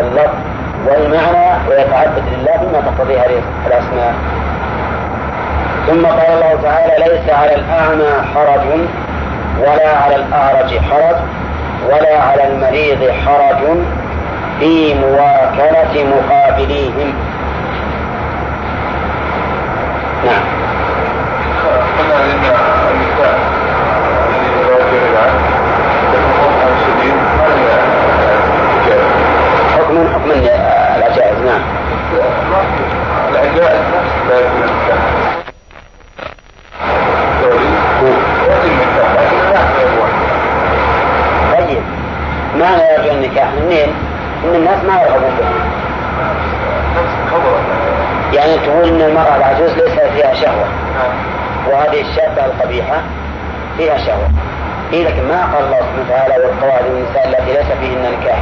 اللفظ والمعنى ويتعبد لله بما تقتضيه الأسماء. ثم قال الله تعالى ليس على الأعمى حرج ولا على الأعرج حرج ولا على المريض حرج في مواكلة مقابليهم. نعم قلنا ان النساء حكم حكم العجائز نعم العجائز لا يكون طيب ما لا يرجو النكاح منين؟ ان الناس ما يرغبون به يعني تقول ان المرأة العجوز ليس فيها شهوة وهذه الشابة القبيحة فيها شهوة إيه لكن ما قال الله سبحانه وتعالى والقواعد النساء التي ليس فيهن نكاح.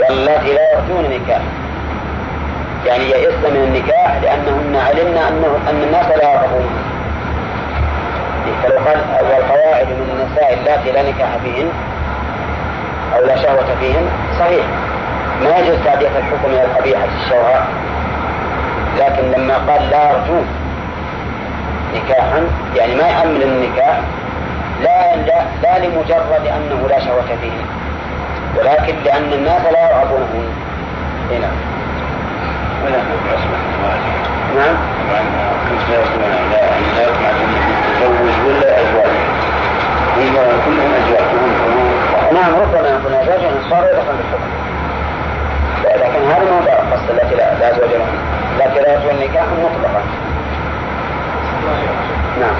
واللاتي لا يرجون نكاح. يعني يئسن من النكاح لأنهن علمنا أنه أن الناس لا يرغبون فلو قال والقواعد من النساء اللاتي لا نكاح فيهن أو لا شهوة فيهن صحيح. ما يجوز تعدية الحكم إلى القبيحة الشوهاء. لكن لما قال لا يرجون نكاحا يعني ما يأمن النكاح لا لا, لا لمجرد أنه لا شهوة فيه ولكن لأن الناس لا يرغبونه هنا نعم نعم ربما يكون أزواج صار يدخل بالحكم لكن هذا ما قصد التي لا أزواج لهم لكن لا يرجو النكاح مطلقا نعم.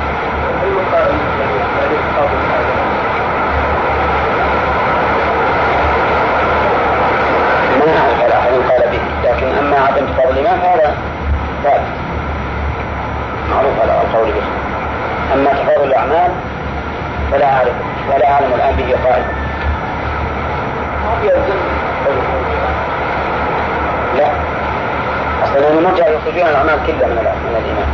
ما أعرف على أحد قال به. لكن أما عدم كتاب الإمام فهذا ثابت. معروف على القول به. أما تفاضل الأعمال فلا أعرف ولا أعلم الآن به قائل. لا. أصلا المرجع يخرجون الأعمال كلها من الإيمان.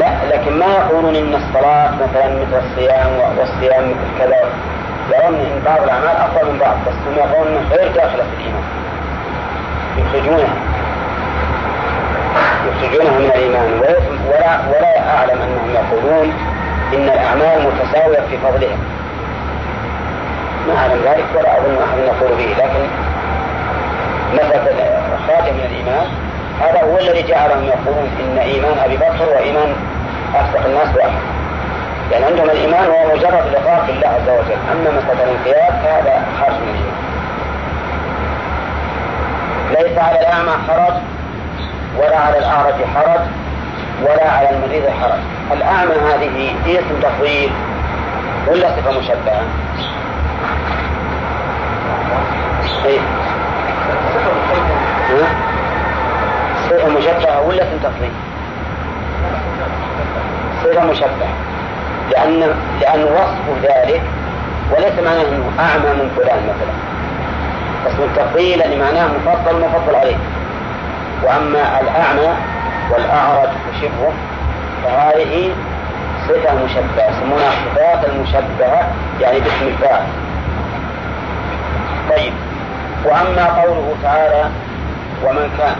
لا لكن ما يقولون إن الصلاة مثلا مثل الصيام والصيام مثل كذا. يرون إن بعض الأعمال أفضل من بعض بس هم يقولون انه غير داخله في الإيمان. يخرجونها. يخرجونها من الإيمان. ولا ولا أعلم أنهم يقولون إن الأعمال متساوية في فضلها ما أعلم ذلك ولا أظن أحد يقول به. لكن مسألة خارج من الإيمان. هذا هو الذي جعلهم يقولون إن إيمان أبي بكر وإيمان أصدق الناس واحد يعني عندهم الإيمان هو مجرد لقاء بالله عز وجل. أما مسألة الانقياد فهذا خارج من الإيمان. ليس على الأعمى حرج ولا على الأعرج حرج ولا على المريض حرج. الأعمى هذه اسم تفضيل ولا صفة مشبهة؟ إيه؟ صفة مشبهة ولا اسم تفضيل؟ صفة مشبهة لأن لأن وصف ذلك وليس معناه أنه أعمى من فلان مثلا. اسم التفضيل يعني معناه مفضل مفضل عليه وأما الأعمى والأعرج وشبهه فهذه صفة مشبهة يسمونها الصفات المشبهة يعني باسم الفاعل. طيب. وأما قوله تعالى ومن كان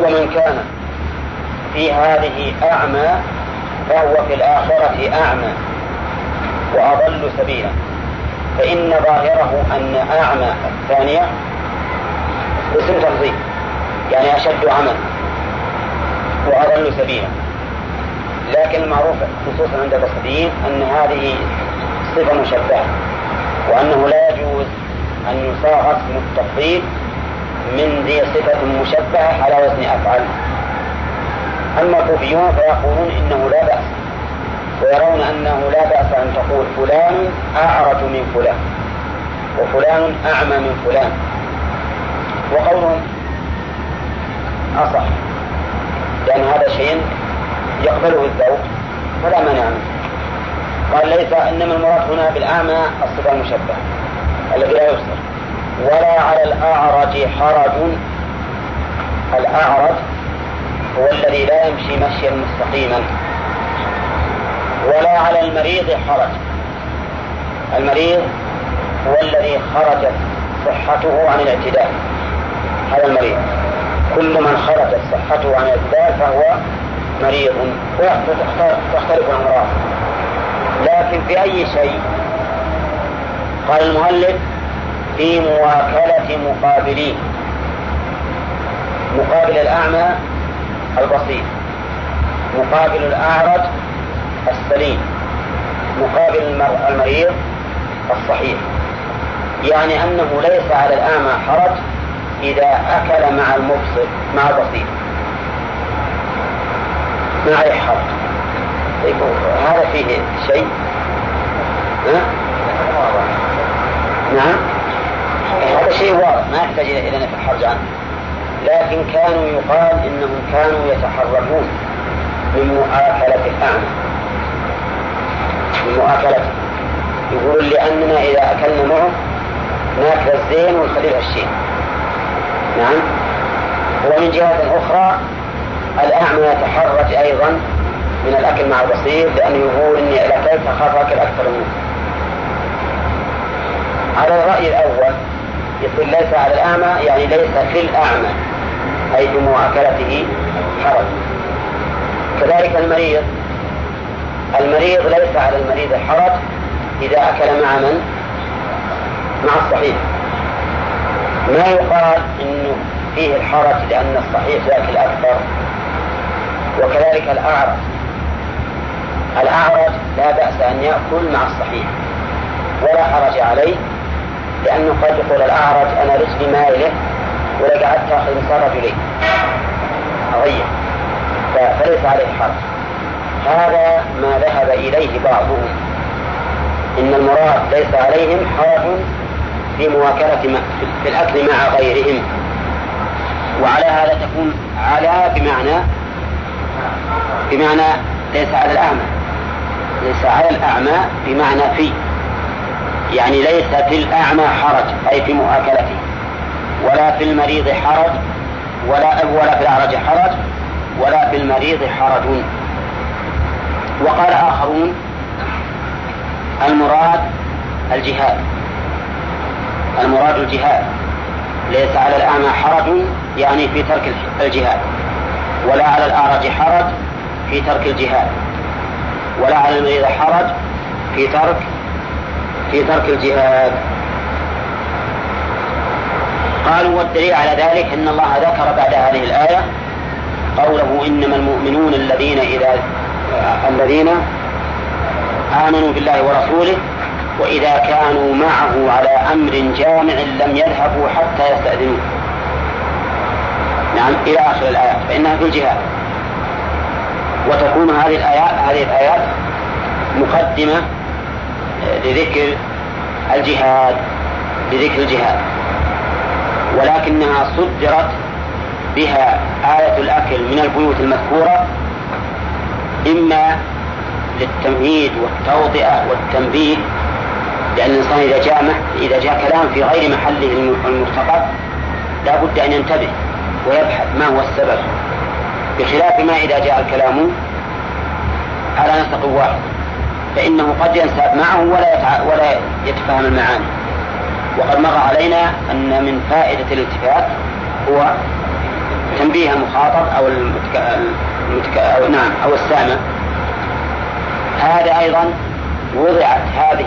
ومن كان في هذه أعمى فهو في الآخرة أعمى وأضل سبيلا. فإن ظاهره أن أعمى الثانية اسم تفضيل يعني أشد عمل وأضل سبيلا. لكن المعروف خصوصا عند البصريين أن هذه صفة مشبهة وأنه لا يجوز أن يصاغ اسم التفضيل من ذي صفة مشبهة على وزن أفعل أما الكوفيون فيقولون إنه لا بأس ويرون أنه لا بأس أن تقول فلان أعرج من فلان وفلان أعمى من فلان. وقولهم أصح لأن هذا شيء يقبله الذوق فلا مانع منه. قال ليس إنما المراد هنا بالأعمى الصفة المشبهة الذي لا يبصر. ولا على الأعرج حرج. الأعرج هو الذي لا يمشي مشيا مستقيما. ولا على المريض حرج. المريض هو الذي خرجت صحته عن الاعتدال هذا المريض. كل من خرجت صحته عن الاعتدال فهو مريض. وتختلف الأمراض. لكن في أي شيء؟ قال المؤلف في مواكلة مقابلين مقابل الأعمى البصير مقابل الأعرج السليم. مقابل المريض الصحيح. يعني أنه ليس على الأعمى حرج إذا أكل مع المبصر مع البصير ما عليه حرج. طيب هذا فيه شيء؟ ها؟ نعم هذا شيء واضح ما يحتاج إلى نفي الحرج عنه. لكن كانوا يقال إنهم كانوا يتحركون من مؤاكلة الأعمى. من مؤاكلته يقولون لأننا إذا أكلنا معه ناكل الزين ونخلي الشين. نعم؟ ومن جهة أخرى الأعمى يتحرج أيضا من الأكل مع البصير لأنه يقول إني إذا أكلت أخاف أكل أكثر منه. على الرأي الأول يقول ليس على الأعمى يعني ليس في الأعمى أي في مؤاكلته حرج. كذلك المريض المريض ليس على المريض الحرج إذا أكل مع من؟ مع الصحيح. ما يقال إنه فيه الحرج لأن الصحيح يأكل أكثر؟ وكذلك الأعرج. الأعرج لا بأس أن يأكل مع الصحيح ولا حرج عليه لأنه قد يقول الأعرج أنا رجلي مايلة ولا قعدت آخذ رجلين أغير. فليس عليه حرج. هذا ما ذهب إليه بعضهم. إن المراد ليس عليهم حرج في مواكلة في الأكل مع غيرهم. وعلى هذا تكون على بمعنى بمعنى ليس على الأعمى. ليس على الأعمى بمعنى في. يعني ليس في الأعمى حرج أي في مؤاكلته. ولا في المريض حرج ولا ولا في الأعرج حرج ولا في المريض حرج. وقال آخرون المراد الجهاد. المراد الجهاد. ليس على الأعمى حرج يعني في ترك الجهاد. ولا على الأعرج حرج في ترك الجهاد. ولا على المريض حرج في ترك في ترك الجهاد. قالوا والدليل على ذلك أن الله ذكر بعد هذه الآية قوله إنما المؤمنون الذين اذا الذين آمنوا بالله ورسوله وإذا كانوا معه على أمر جامع لم يذهبوا حتى يستأذنوه. نعم إلى آخر الايات فإنها في الجهاد. وتكون هذه الآيات هذه الآيات مقدمة لذكر الجهاد لذكر الجهاد. ولكنها صدرت بها آية الأكل من البيوت المذكورة إما للتمهيد والتوطئة والتنبيه لأن الإنسان إذا جاء إذا جاء كلام في غير محله المرتقب لا بد أن ينتبه ويبحث ما هو السبب. بخلاف ما إذا جاء الكلام على نسق واحد؟ فإنه قد ينساب معه ولا. ولا يتفهم المعاني وقد مر علينا أن من فائدة الالتفات هو تنبيه المخاطب أو المتك... المتك... أو نعم أو السامع هذا أيضا وضعت هذه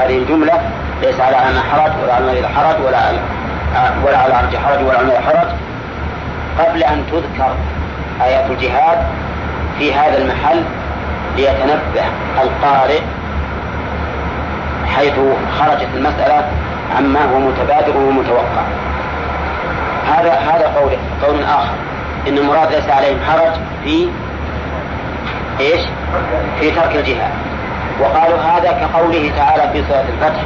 هذه الجملة ليس على أنا حرج ولا على المريض حرج ولا على ولا على العرج حرج ولا على حرج قبل أن تذكر آيات الجهاد في هذا المحل ليتنبه القارئ حيث خرجت المسألة عما هو متبادر ومتوقع هذا هذا قول قول آخر. إن المراد ليس عليهم حرج في إيش؟ في ترك الجهاد. وقالوا هذا كقوله تعالى في سورة الفتح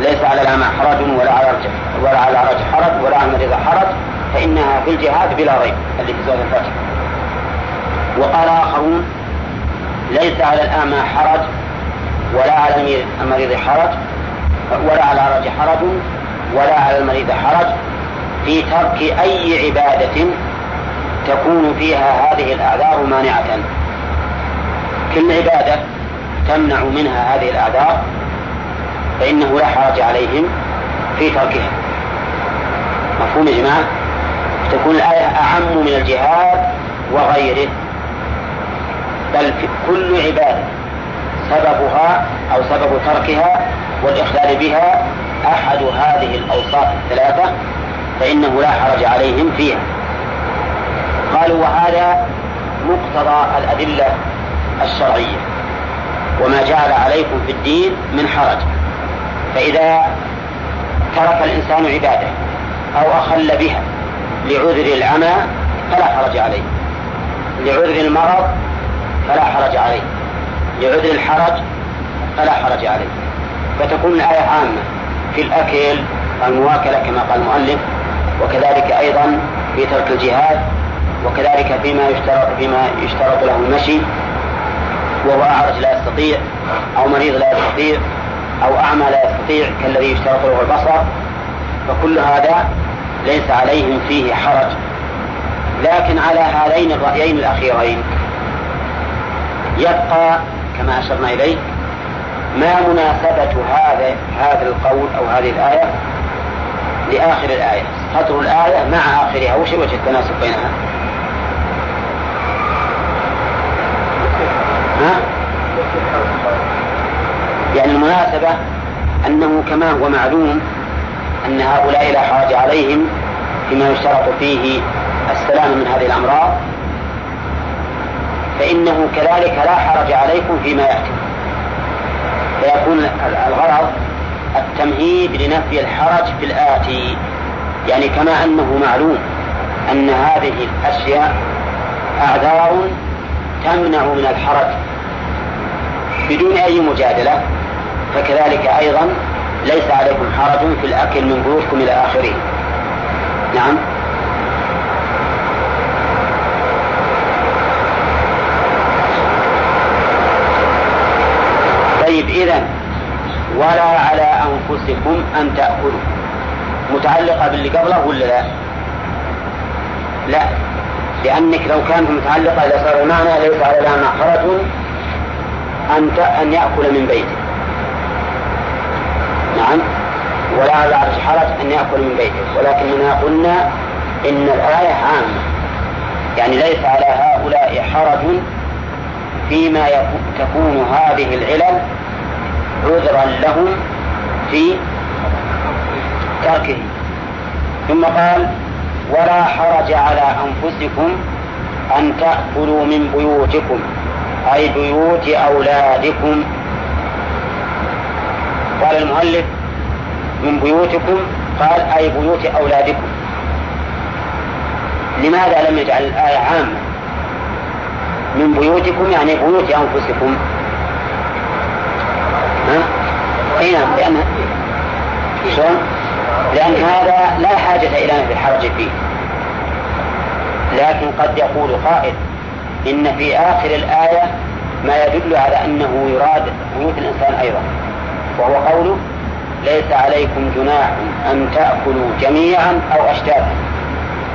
ليس على الأعمى حرج ولا على ولا على العرج حرج ولا على المريض حرج فإنها في الجهاد بلا ريب اللي في سورة الفتح. وقال آخرون ليس على الأعمى حرج ولا على المريض حرج ولا على العرج حرج ولا على المريض حرج في ترك أي عبادة تكون فيها هذه الأعذار مانعة. كل عبادة تمنع منها هذه الأعذار فإنه لا حرج عليهم في تركها. مفهوم يا جماعة؟ تكون الآية أعم من الجهاد وغيره. بل كل عبادة سببها أو سبب تركها والإخلال بها أحد هذه الأوصاف الثلاثة فإنه لا حرج عليهم فيها. قالوا وهذا مقتضى الأدلة الشرعية وما جعل عليكم في الدين من حرج. فإذا ترك الإنسان عبادة أو أخل بها لعذر العمى فلا حرج عليه. لعذر المرض فلا حرج عليه. لعذر الحرج فلا حرج عليه. فتكون الآية عامة. في الأكل المواكلة كما قال المؤلف وكذلك أيضا في ترك الجهاد وكذلك فيما يشترط فيما يشترط له المشي وهو أعرج لا يستطيع أو مريض لا يستطيع أو أعمى لا يستطيع كالذي يشترط له البصر. فكل هذا ليس عليهم فيه حرج. لكن على هذين الرأيين الأخيرين يبقى كما أشرنا إليه ما مناسبة هذا هذا القول أو هذه الآية لآخر الآية. سطر الآية مع آخرها. وش وجه التناسب بينها؟ ها؟ يعني المناسبة أنه كما هو معلوم أن هؤلاء لا حرج عليهم فيما يشترط فيه السلام من هذه الأمراض. فإنه كذلك لا حرج عليكم فيما يأتي. فيكون الغرض التمهيد لنفي الحرج في الآتي يعني كما أنه معلوم أن هذه الأشياء أعذار تمنع من الحرج بدون أي مجادلة فكذلك أيضا ليس عليكم حرج في الأكل من بيوتكم إلى آخره. نعم. طيب إذا ولا على أنفسكم أن تأكلوا. متعلقة باللي قبله ولا لا؟ لا. لأنك لو كانت متعلقة إذا صار المعنى ليس على لها حرج أن أن يأكل من بيته. نعم. ولا على حرج أن يأكل من بيته. ولكننا قلنا إن الآية عامة. يعني ليس على هؤلاء حرج فيما تكون هذه العلل عذرا لهم في تركه ثم قال ولا حرج على أنفسكم أن تأكلوا من بيوتكم أي بيوت أولادكم. قال المؤلف من بيوتكم؟ قال أي بيوت أولادكم. لماذا لم يجعل الآية عامة؟ من بيوتكم يعني بيوت أنفسكم. ها؟ أي نعم لأن شلون؟ لأن هذا لا حاجة إلى الحرج فيه لكن قد يقول قائل إن في آخر الآية ما يدل على أنه يراد بيوت الإنسان أيضا وهو قوله ليس عليكم جناح أن تأكلوا جميعا أو أشتاتا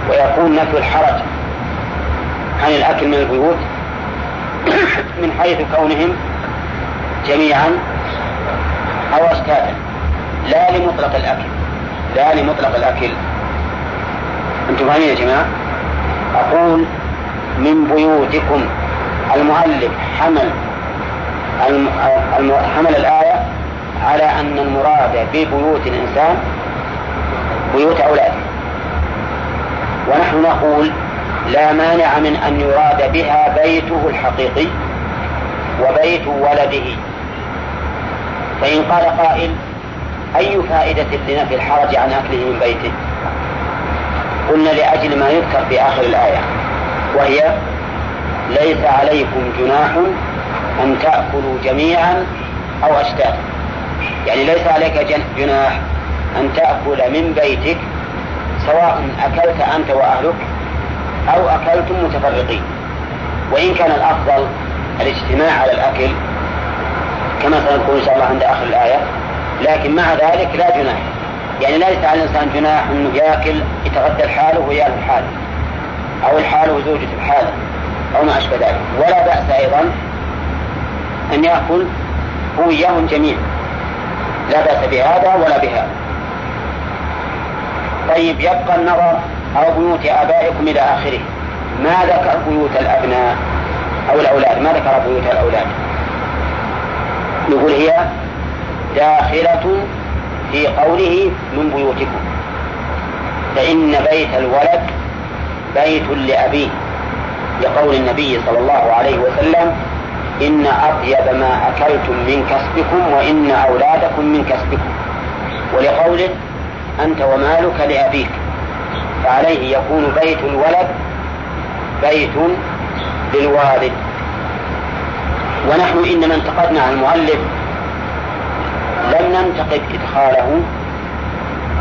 ويكون نفي الحرج عن الأكل من البيوت من حيث كونهم جميعا أو أشتاتا لا لمطلق الأكل. لا لمطلق الأكل. أنتم فاهمين يا جماعة؟ أقول من بيوتكم. المؤلف حمل حمل الآية على أن المراد ببيوت الإنسان بيوت أولاده. ونحن نقول لا مانع من أن يراد بها بيته الحقيقي وبيت ولده. فإن قال قائل أي فائدة لنفي الحرج عن أكله من بيته؟ قلنا لأجل ما يذكر في آخر الآية وهي ليس عليكم جناح أن تأكلوا جميعا أو أشتاتا. يعني ليس عليك جناح أن تأكل من بيتك سواء أكلت أنت وأهلك أو أكلتم متفرقين. وإن كان الأفضل الاجتماع على الأكل كما سنقول إن شاء الله عند آخر الآية لكن مع ذلك لا جناح. يعني ليس على الإنسان جناح أنه يأكل يتغدى لحاله ويأكل لحاله أو الحاله وزوجته لحاله أو ما أشبه ذلك. ولا بأس أيضا أن يأكل هو إياهم جميعا. لا بأس بهذا ولا بهذا. طيب يبقى النظر أو بيوت آبائكم إلى آخره. ما ذكر بيوت الأبناء أو الأولاد؟ ما ذكر بيوت الأولاد؟ نقول هي داخلة في قوله من بيوتكم. فإن بيت الولد بيت لأبيه لقول النبي صلى الله عليه وسلم إن أطيب ما أكلتم من كسبكم وإن أولادكم من كسبكم. ولقوله أنت ومالك لأبيك. فعليه يكون بيت الولد بيت للوالد. ونحن إنما انتقدنا عن المؤلف لم ننتقد إدخاله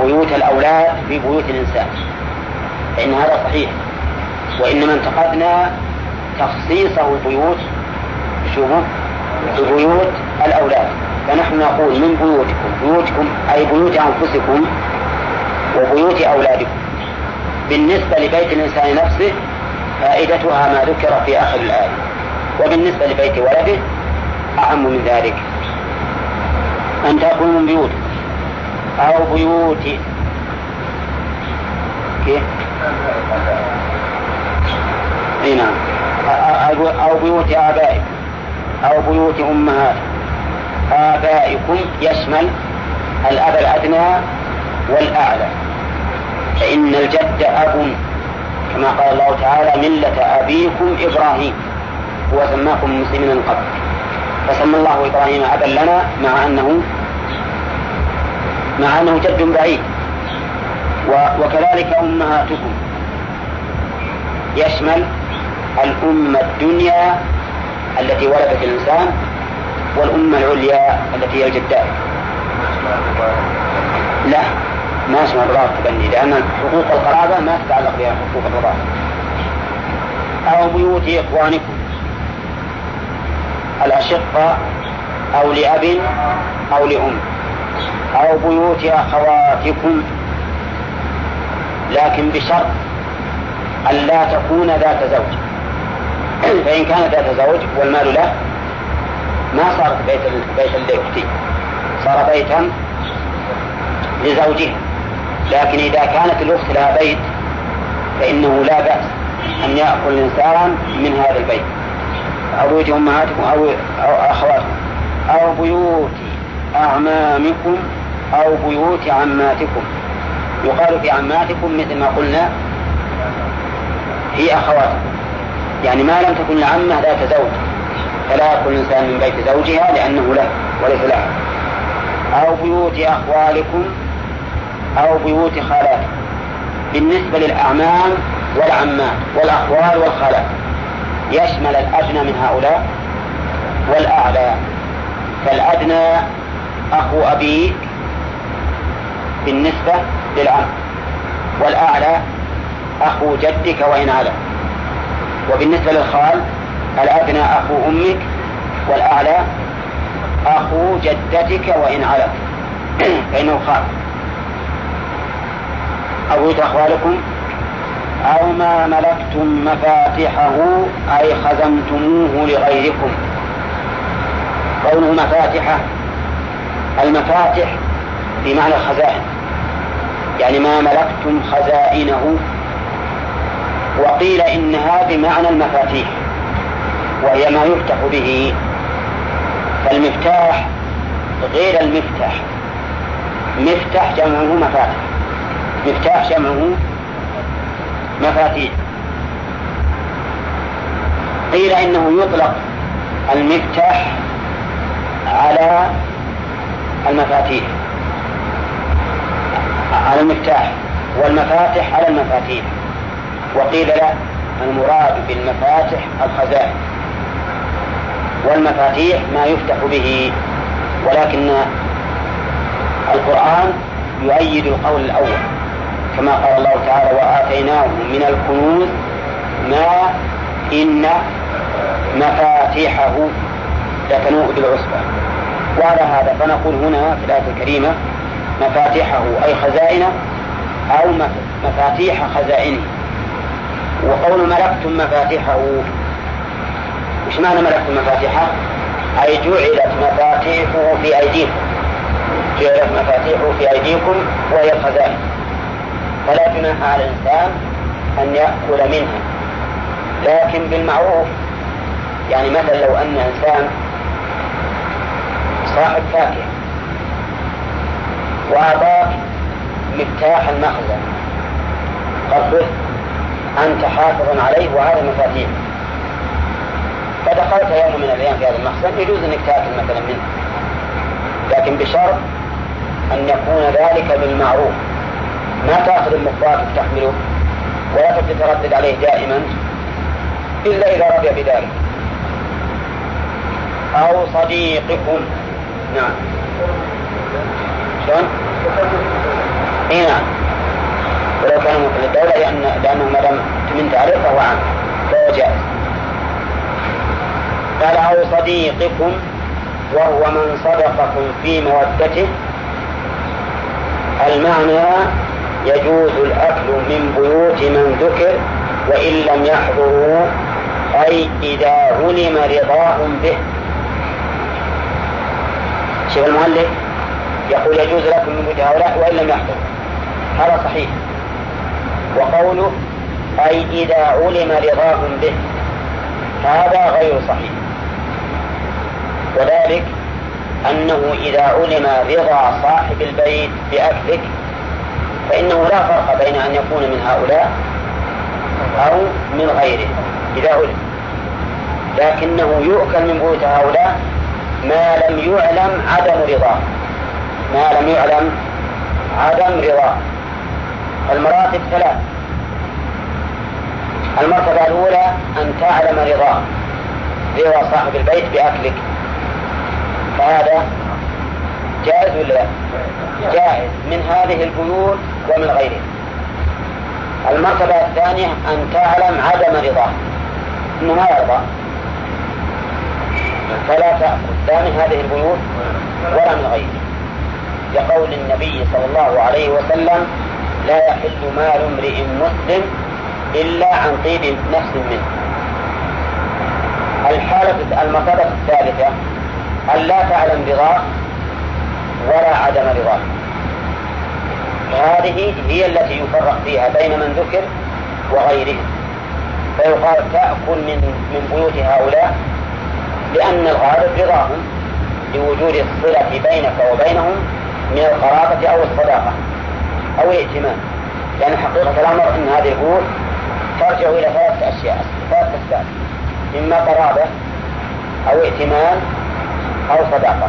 بيوت الأولاد في بيوت الإنسان فإن هذا صحيح وإنما انتقدنا تخصيصه بيوت شو؟ بيوت الأولاد فنحن نقول من بيوتكم؟ بيوتكم أي بيوت أنفسكم وبيوت أولادكم. بالنسبة لبيت الإنسان نفسه فائدتها ما ذكر في آخر الآية. وبالنسبة لبيت ولده أعم من ذلك أن تأكلوا من بيوت أو بيوت. كيف؟ أي نعم. أو بيوت آبائكم أو بيوت أمهاتكم. آبائكم يشمل الأب الأدنى والأعلى. فإن الجد أب كما قال الله تعالى ملة أبيكم إبراهيم. هو سماكم مسلمين من قبل. فسمى الله إبراهيم أبا لنا مع أنه مع أنه جد بعيد. وكذلك أمهاتكم. يشمل الأمة الدنيا التي ولدت الإنسان والأمة العليا التي هي الجدات لا ما اسمها الرضاعة التبني لأن حقوق القرابة ما تتعلق بها حقوق الرضاعة أو بيوت إخوانكم. الأشقة أو لأب أو لأم أو بيوت أخواتكم لكن بشرط ألا تكون ذات زوج. فإن كانت ذات زوج والمال له ما صارت بيت بيتا لأختي صار بيتا لزوجها لكن إذا كانت الأخت لها بيت فإنه لا بأس أن يأكل الإنسان من هذا البيت. أو بيوت أمهاتكم أو أو أخواتكم أو بيوت أعمامكم أو بيوت عماتكم. يقال في عماتكم مثل ما قلنا هي أخواتكم. يعني ما لم تكن العمة ذات زوج. فلا يأكل الإنسان من بيت زوجها لأنه له وليس لها أو بيوت أخوالكم أو بيوت خالاتكم. بالنسبة للأعمام والعمات والأخوال والخالات. يشمل الأدنى من هؤلاء والأعلى. فالأدنى أخو أبيك بالنسبة للعم والأعلى أخو جدك وإن على وبالنسبة للخال الأدنى أخو أمك والأعلى أخو جدتك وإن علت فإنه خال. أو أخوالكم؟ أو ما ملكتم مفاتحه أي خزنتموه لغيركم. قوله مفاتحة. المفاتح بمعنى الخزائن. يعني ما ملكتم خزائنه. وقيل إنها بمعنى المفاتيح. وهي ما يفتح به. فالمفتاح غير المفتاح. مفتاح جمعه مفاتح. مفتاح جمعه مفاتيح. قيل إنه يطلق المفتاح على المفاتيح. على المفتاح. والمفاتح على المفاتيح. وقيل لا المراد بالمفاتح الخزائن. والمفاتيح ما يفتح به ولكن القرآن يؤيد القول الأول. كما قال الله تعالى وآتيناهم من الكنوز ما إن مفاتيحه لتنوء بالعصبة وعلى هذا فنقول هنا في الآية الكريمة مفاتيحه أي خزائنه أو مفاتيح خزائنه. وقول ملكتم مفاتيحه وش معنى ملكتم مفاتيحه؟ أي جعلت مفاتيحه في أيديكم. جعلت مفاتيحه في أيديكم وهي الخزائن. فلا جناح على الإنسان أن يأكل منها. لكن بالمعروف يعني مثلا لو أن إنسان صاحب فاكهة وأعطاك مفتاح المخزن قال أنت حافظ عليه وهذا مفاتيح. فدخلت يوم من الأيام في هذا المخزن يجوز أنك تأكل مثلا منه. لكن بشرط أن يكون ذلك بالمعروف. ما تأخذ المخبار تحمله ولا تتردد عليه دائما إلا إذا رضي بذلك. أو صديقكم. نعم. شلون؟ إي نعم. ولو كان مثل الدولة لأن لأنه ما دام تمنت عليه فهو عام. فهو جائز. قال أو صديقكم وهو من صدقكم في مودته. المعنى يجوز الأكل من بيوت من ذكر وإن لم يحضروا أي إذا علم رضاهم به. شيخ المؤلف يقول يجوز لكم من بيوت هؤلاء وإن لم يحضروا. هذا صحيح. وقوله أي إذا علم رضاهم به. هذا غير صحيح. وذلك أنه إذا علم رضا صاحب البيت بأكلك فإنه لا فرق بين أن يكون من هؤلاء أو من غيره إذا علم. لكنه يؤكل من بيوت هؤلاء ما لم يعلم عدم رضاه. ما لم يعلم عدم رضاه. المراتب ثلاث. المرتبة الأولى أن تعلم رضاه. رضا صاحب البيت بأكلك. فهذا جائز ولا لا؟ جائز. من هذه البيوت ومن غيرها. المرتبة الثانية أن تعلم عدم رضاه أنه ما يرضى. فلا تأكل لا من هذه البيوت ولا من غيرها. لقول النبي صلى الله عليه وسلم لا يحل مال امرئ مسلم إلا عن طيب نفس منه. الحالة المرتبة الثالثة أن لا تعلم رضاه ولا عدم رضاه. هذه هي التي يفرق فيها بين من ذكر وغيره. فيقال تأكل من من بيوت هؤلاء لأن الغالب رضاهم لوجود الصلة بينك وبينهم من القرابة أو الصداقة أو الائتمان لأن حقيقة الأمر أن هذه البيوت ترجع إلى ثلاثة أشياء. ثلاثة أسباب. إما قرابة أو ائتمان أو صداقة.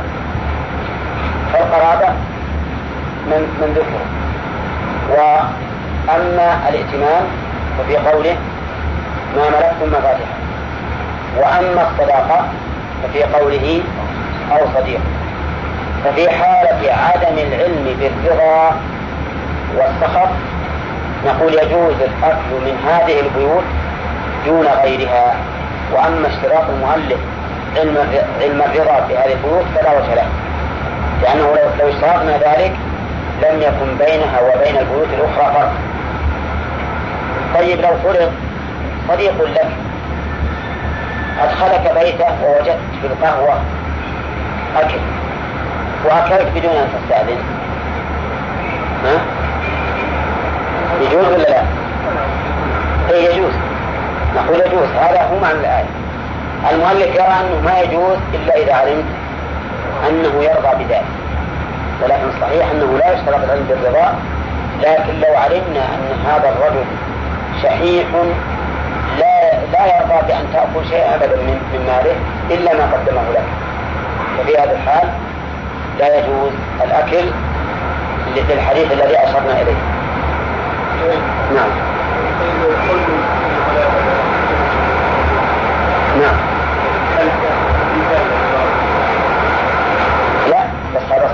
فالقرابة من من ذكر وأما الائتمان ففي قوله ما ملكتم مفاتحه وأما الصداقة ففي قوله أو صديق. ففي حالة عدم العلم بالرضا والسخط نقول يجوز الأكل من هذه البيوت دون غيرها. وأما اشتراط المؤلف علم الرضا في هذه البيوت فلا وجه له. لأنه لو اشترطنا ذلك لم يكن بينها وبين البيوت الأخرى فرق. طيب لو فرض صديق لك أدخلك بيته ووجدت في القهوة أكل وأكلت بدون أن تستأذن. ها؟ يجوز ولا لا؟ إيه يجوز. نقول يجوز. هذا هو معنى الآية. المؤلف يرى أنه ما يجوز إلا إذا علمت أنه يرضى بذلك. ولكن الصحيح أنه لا يشترط العلم بالرضا لكن لو علمنا أن هذا الرجل شحيح لا لا يرضى بأن تأكل شيئا أبدا من من ماله إلا ما قدمه لك. ففي هذا الحال لا يجوز الأكل للحديث الذي أشرنا إليه. نعم.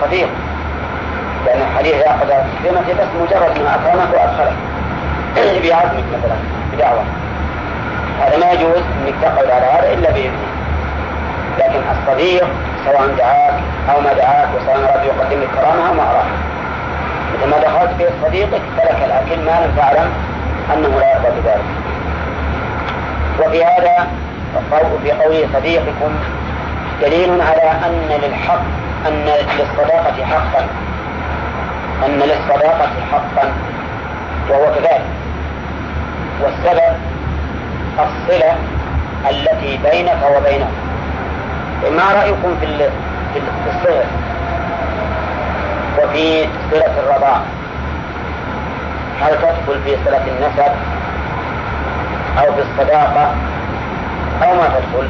صديق. لأن الحديث يأخذ كلمة بس مجرد ما أكرمك وأدخلك. بعزمك مثلا بدعوة هذا ما يجوز إنك تقعد على هذا إلا بإذنه. لكن الصديق سواء دعاك أو ما دعاك وسواء أراد يقدم لك كرامة أو ما أراد. مثل ما دخلت في صديقك ترك الأكل ما لم تعلم أنه لا يرضى بذلك. وفي هذا في قوله صديقكم دليل على أن للحق أن للصداقة حقا. أن للصداقة حقا. وهو كذلك. والسبب الصلة التي بينك وبينه. ما رأيكم في الصلة؟ وفي صلة الرضاع. هل تدخل في صلة النسب أو في الصداقة؟ أو ما تدخل؟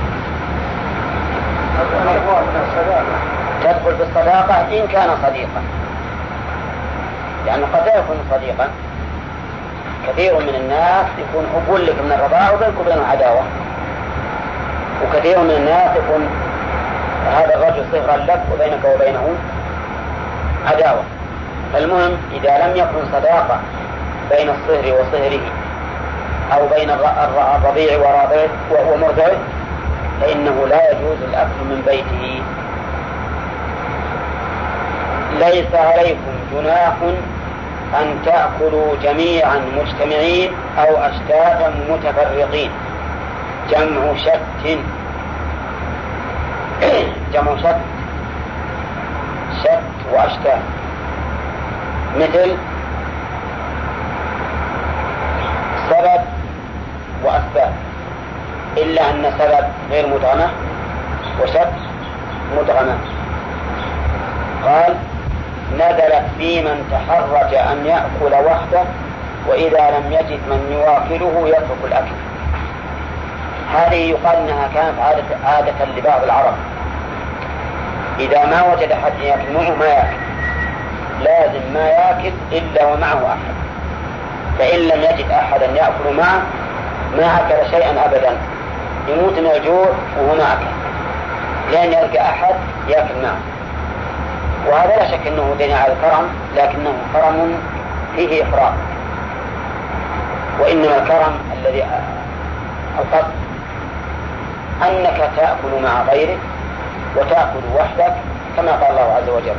تدخل في الصداقة إن كان صديقا. لأنه قد لا يكون صديقا. كثير من الناس يكون أقول لك من الرضاعة وبينك وبينه عداوة. وكثير من الناس يكون هذا الرجل صهرا لك وبينك وبينه عداوة. المهم إذا لم يكن صداقة بين الصهر وصهره أو بين الرضيع وراضعه وهو مرضعه فإنه لا يجوز الأكل من بيته. ليس عليكم جناح أن تأكلوا جميعا مجتمعين أو أشتاتا متفرقين. جمع شت جمع شت شت وأشتات مثل سبب وأسباب. إلا أن سبب غير مدغمة وشت مدغمة. قال نزلت في من تحرج أن يأكل وحده وإذا لم يجد من يواكله يترك الأكل. هذه يقال أنها كانت عادة, عادة لبعض العرب. إذا ما وجد أحد يأكل معه ما يأكل. لازم ما يأكل إلا ومعه أحد. فإن لم يجد أحدا يأكل معه ما أكل شيئا أبدا. يموت من الجوع وهو ما أكل. لأن يلقى أحد يأكل معه. وهذا لا شك أنه دين على الكرم لكنه كرم فيه إفراط وإنما الكرم الذي القصد أنك تأكل مع غيرك وتأكل وحدك كما قال الله عز وجل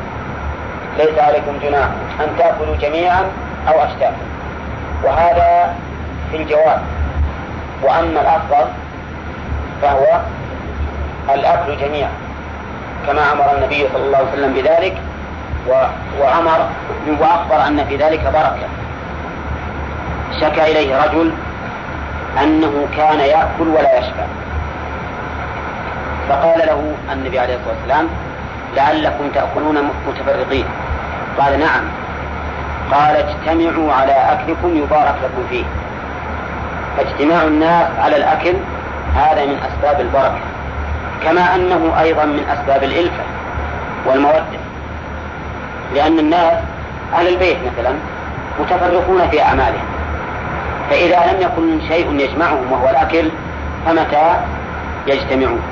ليس عليكم جناح أن تأكلوا جميعا أو أشتاتا وهذا في الجواز وأما الأفضل فهو الأكل جميعا. كما أمر النبي صلى الله عليه وسلم بذلك وأمر وأخبر أن في ذلك بركة. شكا إليه رجل أنه كان يأكل ولا يشبع. فقال له النبي عليه الصلاة والسلام لعلكم تأكلون متفرقين. قال نعم. قال اجتمعوا على أكلكم يبارك لكم فيه. فاجتماع الناس على الأكل هذا من أسباب البركة. كما أنه أيضا من أسباب الإلفة والمودة. لأن الناس أهل البيت مثلا متفرقون في أعمالهم. فإذا لم يكن شيء يجمعهم وهو الأكل فمتى يجتمعون؟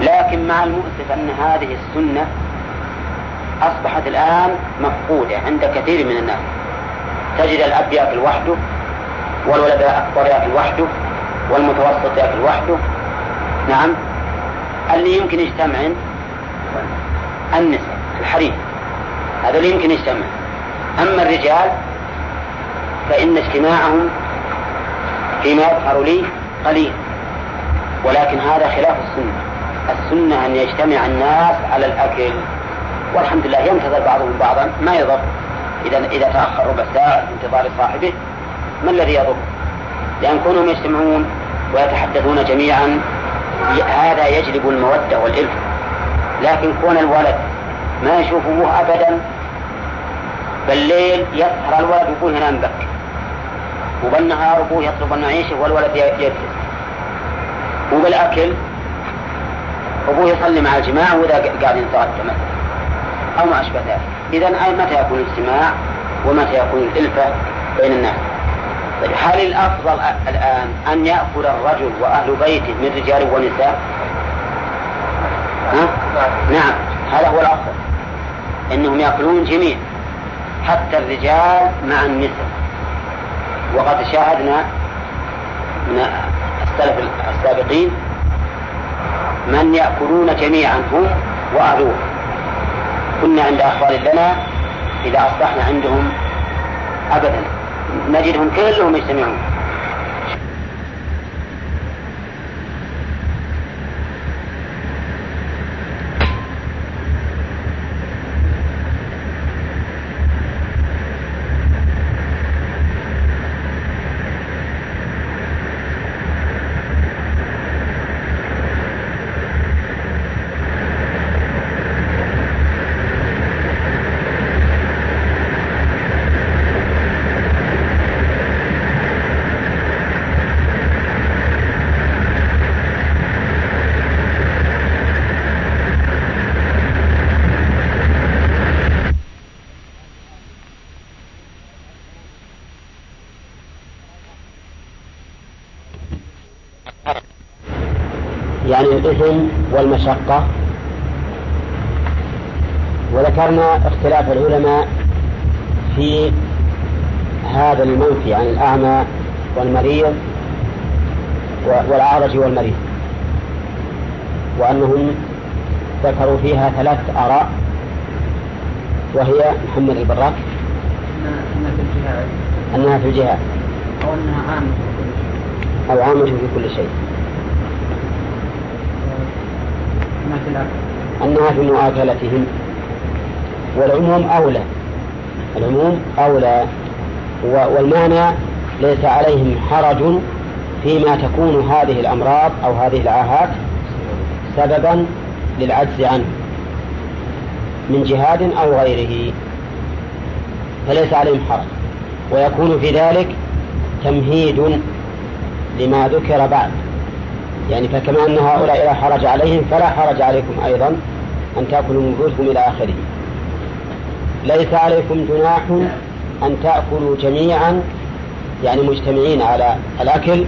لكن مع المؤسف أن هذه السنة أصبحت الآن مفقودة عند كثير من الناس. تجد الأب يأكل وحده والولد الأكبر يأكل وحده والمتوسط يأكل وحده. نعم. اللي يمكن يجتمع النساء الحريم هذا اللي يمكن يجتمع أما الرجال فإن اجتماعهم فيما يظهر لي قليل. ولكن هذا خلاف السنة. السنة أن يجتمع الناس على الأكل. والحمد لله ينتظر بعضهم بعضا ما يضر. إذا إذا تأخر ربع ساعة في انتظار صاحبه ما الذي يضر؟ لأن كونهم يجتمعون ويتحدثون جميعا هذا يجلب المودة والإلفة لكن كون الولد ما يشوف أبوه أبدا بالليل يسهر الولد ويقول هنا بك. وبالنهار أبوه يطلب يعيشه والولد يجلس. وبالأكل أبوه يصلي مع الجماعة وإذا قاعد يتغدى مثلا أو ما أشبه ذلك. إذا متى يكون الاجتماع ومتى يكون الإلفة بين الناس؟ هل الأفضل الآن أن يأكل الرجل وأهل بيته من رجال ونساء؟ ها؟ نعم هذا هو الأفضل إنهم يأكلون جميع حتى الرجال مع النساء. وقد شاهدنا من السلف السابقين من يأكلون جميعا هم وأهلوه كنا عند أخوان لنا إذا أصبحنا عندهم أبدا. نجدهم كلهم يجتمعون. والمشقة. وذكرنا اختلاف العلماء في هذا المنفي عن الأعمى والمريض والأعرج والمريض وأنهم ذكروا فيها ثلاث آراء وهي محمد البراك. أنها في الجهاد. أنها في الجهاد. أو أنها عامة في كل شيء. أو عامة في كل شيء. أنها في مؤاكلتهم والعموم أولى. العموم أولى. والمعنى ليس عليهم حرج فيما تكون هذه الأمراض أو هذه العاهات سببا للعجز عنه. من جهاد أو غيره. فليس عليهم حرج. ويكون في ذلك تمهيد لما ذكر بعد. يعني فكما أن هؤلاء لا حرج عليهم فلا حرج عليكم أيضا أن تأكلوا من بيوتكم إلى آخره. ليس عليكم جناح أن تأكلوا جميعا يعني مجتمعين على الأكل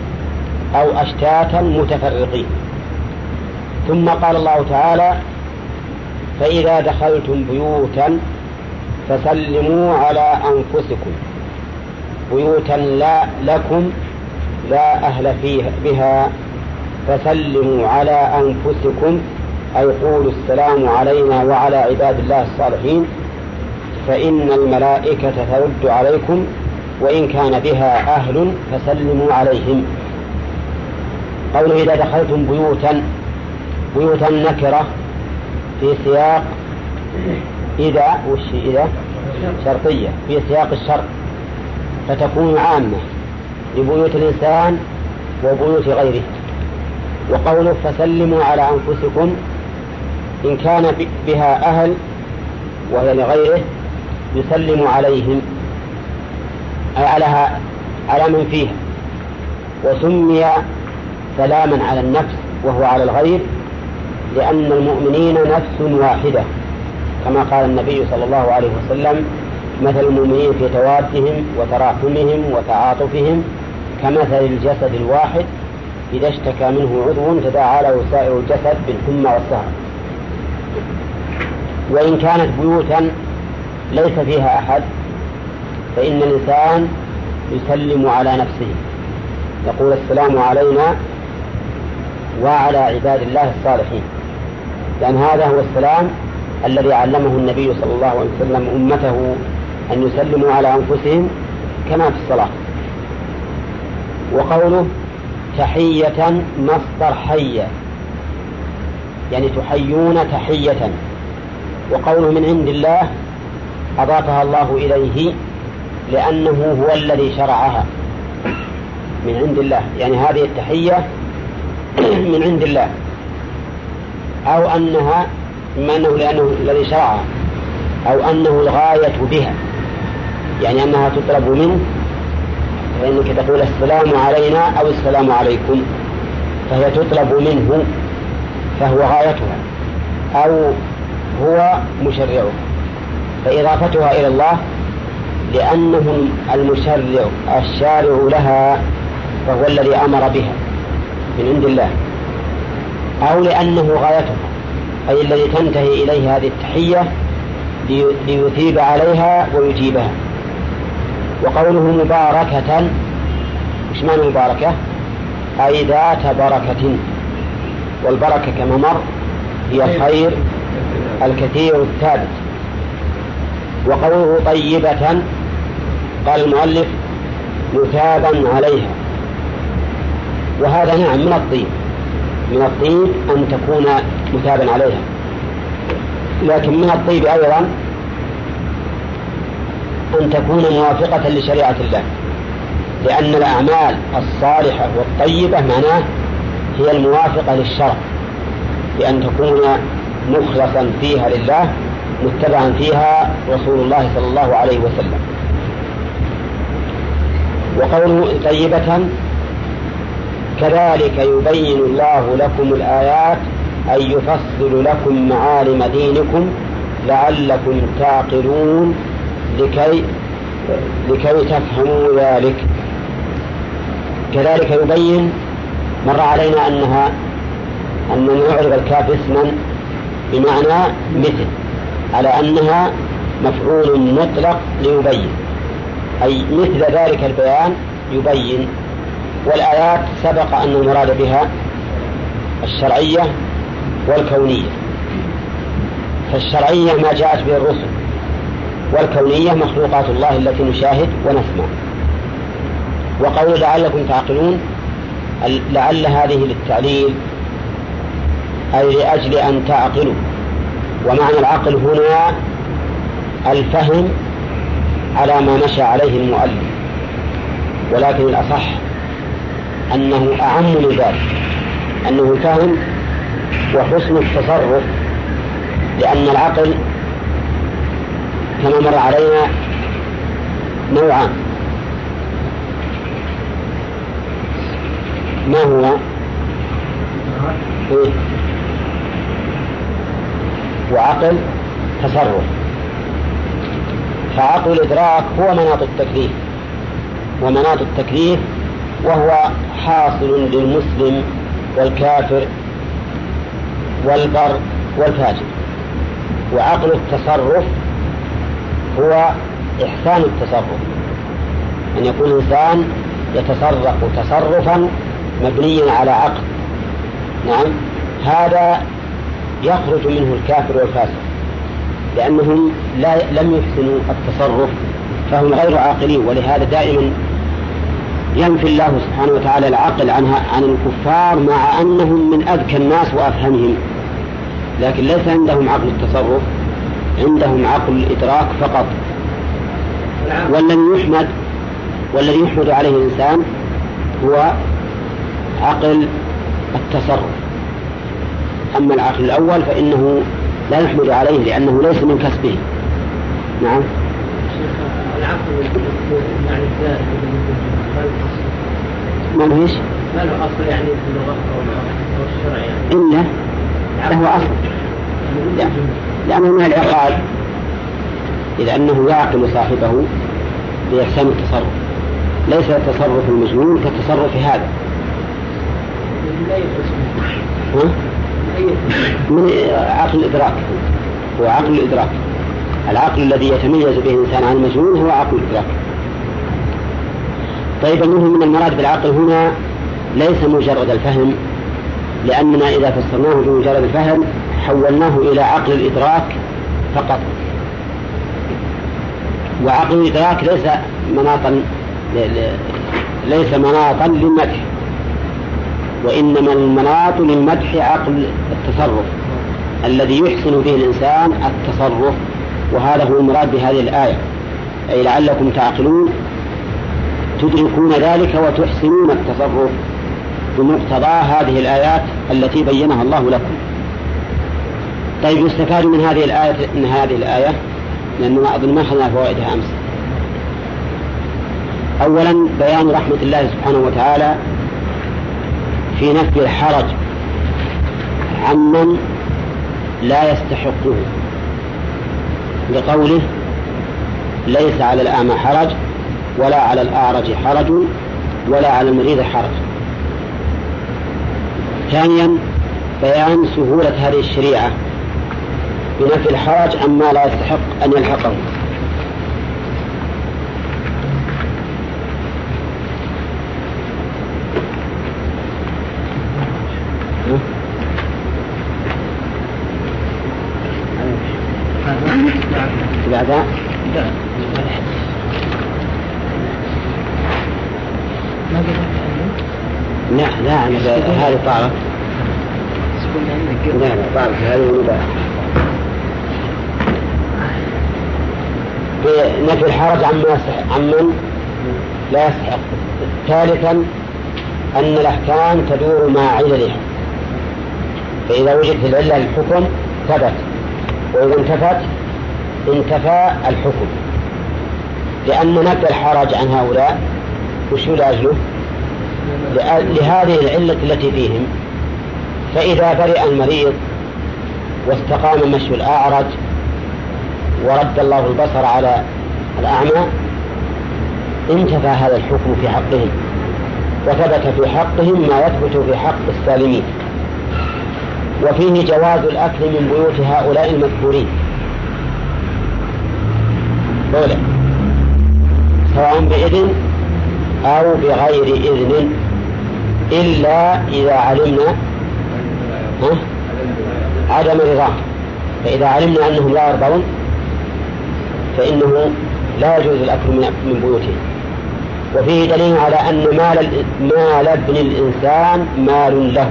أو أشتاتا متفرقين. ثم قال الله تعالى فإذا دخلتم بيوتا فسلموا على أنفسكم. بيوتا لا لكم لا أهل فيها بها فسلموا على أنفسكم أي قولوا السلام علينا وعلى عباد الله الصالحين فإن الملائكة ترد عليكم وإن كان بها أهل فسلموا عليهم. قوله إذا دخلتم بيوتا بيوتا نكرة في سياق إذا وش إذا؟ شرطية في سياق الشرط فتكون عامة لبيوت الإنسان وبيوت غيره. وقوله فسلموا على أنفسكم إن كان بها أهل وهي لغيره يسلم عليهم. أي على على من فيها. وسمي سلاما على النفس وهو على الغير لأن المؤمنين نفس واحدة. كما قال النبي صلى الله عليه وسلم مثل المؤمنين في توادهم وتراحمهم وتعاطفهم كمثل الجسد الواحد إذا اشتكى منه عضو تداعى له سائر الجسد بالحمى والسهر. وإن كانت بيوتا ليس فيها أحد فإن الإنسان يسلم على نفسه. يقول السلام علينا وعلى عباد الله الصالحين. لأن هذا هو السلام الذي علمه النبي صلى الله عليه وسلم أمته أن يسلموا على أنفسهم كما في الصلاة. وقوله تحية مصدر حية يعني تحيون تحية. وقوله من عند الله أضافها الله إليه لأنه هو الذي شرعها. من عند الله. يعني هذه التحية من عند الله. أو أنها إما أنه لأنه الذي شرعها. أو أنه الغاية بها. يعني أنها تطلب منه فإنك تقول السلام علينا أو السلام عليكم. فهي تطلب منه فهو غايتها أو هو مشرعها. فإضافتها إلى الله لأنه المشرع الشارع لها فهو الذي أمر بها من عند الله. أو لأنه غايتها أي الذي تنتهي إليه هذه التحية ليثيب عليها ويجيبها وقوله مباركة. مش معنى مباركة؟ أي ذات بركة. والبركة كما مر هي الخير الكثير الثابت. وقوله طيبة قال المؤلف مثابا عليها. وهذا نعم من الطيب. من الطيب أن تكون مثابا عليها. لكن من الطيب أيضا أن تكون موافقة لشريعة الله. لأن الأعمال الصالحة والطيبة معناه هي الموافقة للشرع. بأن تكون مخلصا فيها لله متبعا فيها رسول الله صلى الله عليه وسلم. وقوله طيبة كذلك يبين الله لكم الآيات أي يفصل لكم معالم دينكم لعلكم تعقلون. لكي لكي تفهموا ذلك. كذلك يبين مر علينا أنها أننا نعرب الكاف اسما بمعنى مثل على أنها مفعول مطلق ليبين أي مثل ذلك البيان يبين والآيات سبق أن المراد بها الشرعية والكونية. فالشرعية ما جاءت به الرسل. والكونية مخلوقات الله التي نشاهد ونسمع. وقول لعلكم تعقلون لعل هذه للتعليل أي لأجل أن تعقلوا. ومعنى العقل هنا الفهم على ما مشى عليه المؤلف. ولكن الأصح أنه أعم من ذلك أنه الفهم وحسن التصرف لأن العقل كما مر علينا نوعان ما هو؟ إيه؟ وعقل تصرف. فعقل الإدراك هو مناط التكليف. ومناط التكليف وهو حاصل للمسلم والكافر والبر والفاجر وعقل التصرف هو إحسان التصرف. أن يكون الإنسان يتصرف تصرفا مبنيا على عقل. نعم. هذا يخرج منه الكافر والفاسق. لأنهم لا لم يحسنوا التصرف فهم غير عاقلين. ولهذا دائما ينفي الله سبحانه وتعالى العقل عنها عن الكفار مع أنهم من أذكى الناس وأفهمهم. لكن ليس عندهم عقل التصرف. عندهم عقل الإدراك فقط. والذي يحمد والذي يحمد عليه الإنسان هو عقل التصرف. أما العقل الأول فإنه لا يحمد عليه لأنه ليس من كسبه. نعم. العقل يعني ما له إيش؟ ما له أصل يعني في اللغة أو الشرع يعني. الا له أصل. لأنه من العقال اذا أنه يعقل صاحبه بإحسان التصرف. ليس تصرف المجنون كتصرف هذا؟ من عقل الإدراك. هو عقل الإدراك. العقل الذي يتميز به الإنسان عن المجنون هو عقل الإدراك. طيب المهم من المراد بالعقل هنا ليس مجرد الفهم لأننا إذا فسرناه بمجرد الفهم حولناه إلى عقل الإدراك فقط. وعقل الإدراك ليس مناطا ليس مناطا للمدح وإنما المناط للمدح عقل التصرف الذي يحسن به الإنسان التصرف وهذا هو المراد بهذه الآية. أي لعلكم تعقلون تدركون ذلك وتحسنون التصرف بمقتضى هذه الآيات التي بينها الله لكم. طيب يستفاد من هذه الآية من هذه الآية لأننا أظن ما أخذنا فوائدها أمس. أولا بيان رحمة الله سبحانه وتعالى في نفي الحرج عمن لا يستحقه. لقوله ليس على الأعمى حرج ولا على الأعرج حرج ولا على المريض حرج. ثانيا بيان سهولة هذه الشريعة. بنفي الحرج عما لا يستحق أن يلحقه. بعد؟ لا لا هذه طارت لا لا طارت هذه مباح نفي الحرج عما عمن لا يستحق. ثالثا أن الأحكام تدور مع عللها فإذا وجدت العلة للحكم ثبت. وإذا انتفت انتفى الحكم. لأن نفي الحرج عن هؤلاء وش لأجله؟ لهذه العلة التي فيهم. فإذا برئ المريض واستقام مشي الأعرج ورد الله البصر على الأعمى انتفى هذا الحكم في حقهم وثبت في حقهم ما يثبت في حق السالمين. وفيه جواز الأكل من بيوت هؤلاء المذكورين. أولا سواء بإذن أو بغير إذن إلا إذا علمنا عدم رضاه فإذا علمنا أنهم لا يرضون فإنه لا يجوز الأكل من بيوتهم وفيه دليل على أن مال مال ابن الإنسان مال له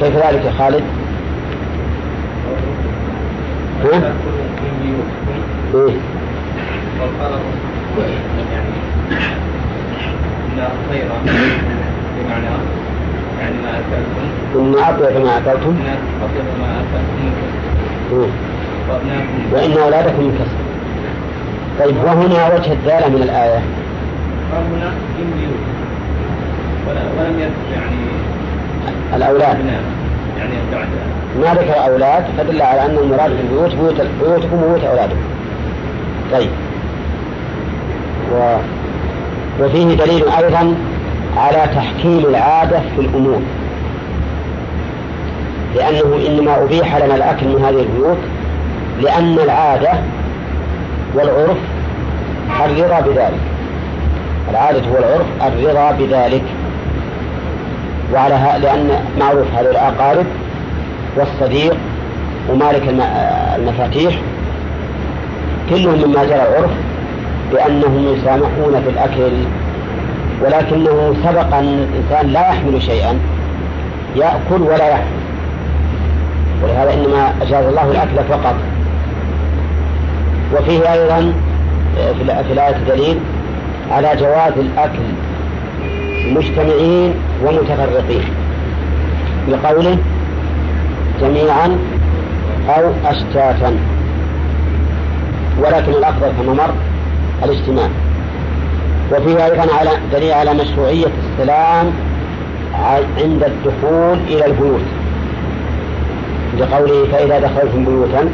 كيف ذلك يا خالد؟ ها؟ إيه؟ بمعنى يعني ما أكلتم إن أطيب ما أكلتم إن أطيب ما أكلتم وإن أولادكم من كسب طيب وهنا وجه الدالة من الآية. هنا ولم يذكر يعني الأولاد. يعني ما ذكر أولاد فدل على أن المراد بالبيوت بيوت بيوتكم وبيوت أولادكم. طيب. و... وفيه دليل أيضا على تحكيم العادة في الأمور. لأنه إنما أبيح لنا الأكل من هذه البيوت لأن العادة والعرف الرضا بذلك. العادة والعرف الرضا بذلك. وعلى لأن معروف هذه الأقارب والصديق ومالك المفاتيح كلهم مما جرى العرف بأنهم يسامحون في الأكل. ولكنه سبق أن الإنسان لا يحمل شيئا يأكل ولا يحمل. ولهذا إنما أجاز الله الأكل فقط. وفيه أيضا في الآية دليل على جواز الأكل مجتمعين ومتفرقين. بقوله جميعا أو أشتاتا. ولكن الأفضل كما مر الاجتماع. وفيه أيضا على دليل على مشروعية السلام عند الدخول إلى البيوت. لقوله فإذا دخلتم بيوتا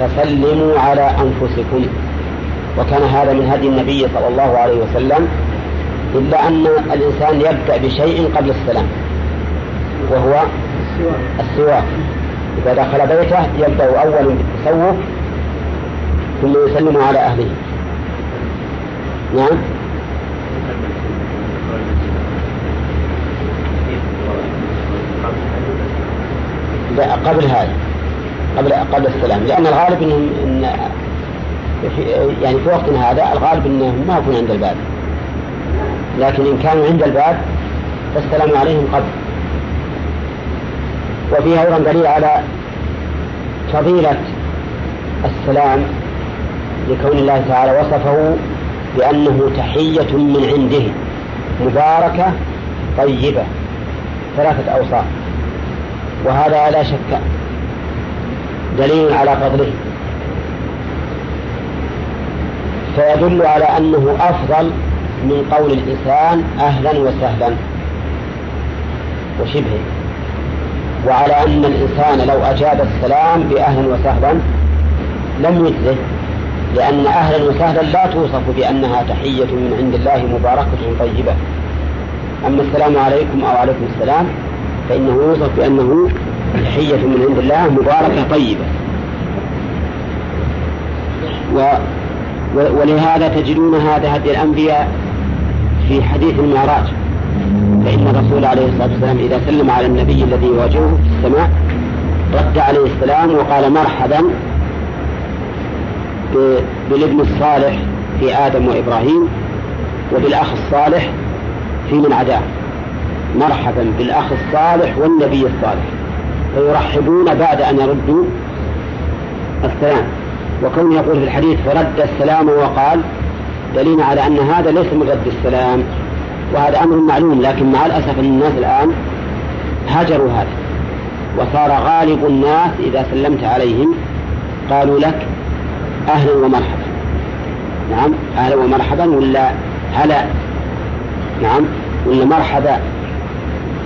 فسلموا على أنفسكم. وكان هذا من هدي النبي صلى الله عليه وسلم إلا أن الإنسان يبدأ بشيء قبل السلام وهو السواك. إذا دخل بيته يبدأ أولا بالتسوق ثم يسلم على أهله. نعم. لا قبل هذا قبل قبل السلام. لأن الغالب إنهم إن في يعني في وقتنا هذا الغالب إنهم ما يكون عند الباب. لكن إن كانوا عند الباب فالسلام عليهم قبل. وفيها أيضا دليل على فضيلة السلام لكون الله تعالى وصفه بأنه تحية من عنده مباركة طيبة ثلاثة أوصاف. وهذا لا شك دليل على فضله. فيدل على أنه أفضل من قول الإنسان أهلا وسهلا وشبهه. وعلى أن الإنسان لو أجاب السلام بأهلا وسهلا لم يجزه لأن أهلا وسهلا لا توصف بأنها تحية من عند الله مباركة طيبة. أما السلام عليكم أو عليكم السلام فإنه يوصف بأنه تحية من عند الله مباركة طيبة. و ولهذا تجدون هذا هدي الأنبياء في حديث المعراج. فإن الرسول عليه الصلاة والسلام إذا سلم على النبي الذي يواجهه في السماء رد عليه السلام وقال مرحبا بالابن الصالح في آدم وإبراهيم وبالأخ الصالح في من عداه. مرحبا بالأخ الصالح والنبي الصالح فيرحبون بعد أن يردوا السلام. وكون يقول في الحديث فرد السلام وقال دليل على أن هذا ليس من رد السلام وهذا أمر معلوم لكن مع الأسف أن الناس الآن هجروا هذا. وصار غالب الناس إذا سلمت عليهم قالوا لك أهلا ومرحبا نعم أهلا ومرحبا ولا هلا نعم ولا مرحبا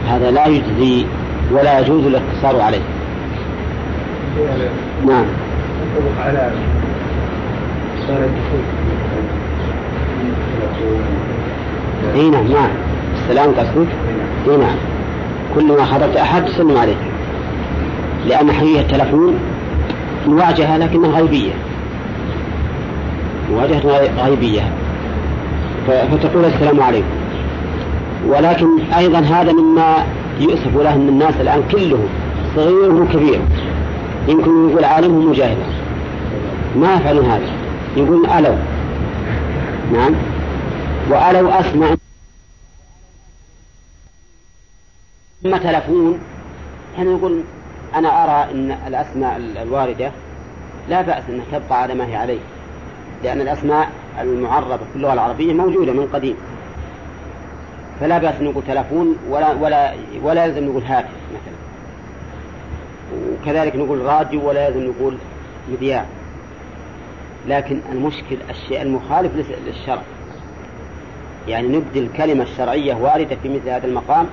هذا لا يجزي ولا يجوز الاقتصار عليه. نعم. على إي نعم نعم. السلام تسكت إي نعم. كل ما خطبت أحد تسلم عليه لأن حقيقة التلفون مواجهة لكنها غيبية. مواجهة غيبية. فتقول السلام عليكم. ولكن أيضا هذا مما يؤسف له ان الناس الآن كلهم صغير وكبير يمكن يقول عالم ومجاهد ما يفعلون هذا. يقول ألو. نعم. وألو أسمع. ثم تلفون؟ حين يقول أنا أرى أن الأسماء الواردة. لا بأس أنها تبقى على ما هي عليه. لأن الأسماء المعربة في اللغة العربية موجودة من قديم. فلا بأس نقول تلفون ولا ولا ولا يلزم نقول هاتف مثلا. وكذلك نقول راديو ولا يلزم نقول مذياع. لكن المشكل الشيء المخالف للشرع. يعني نبدي الكلمة الشرعية واردة في مثل هذا المقام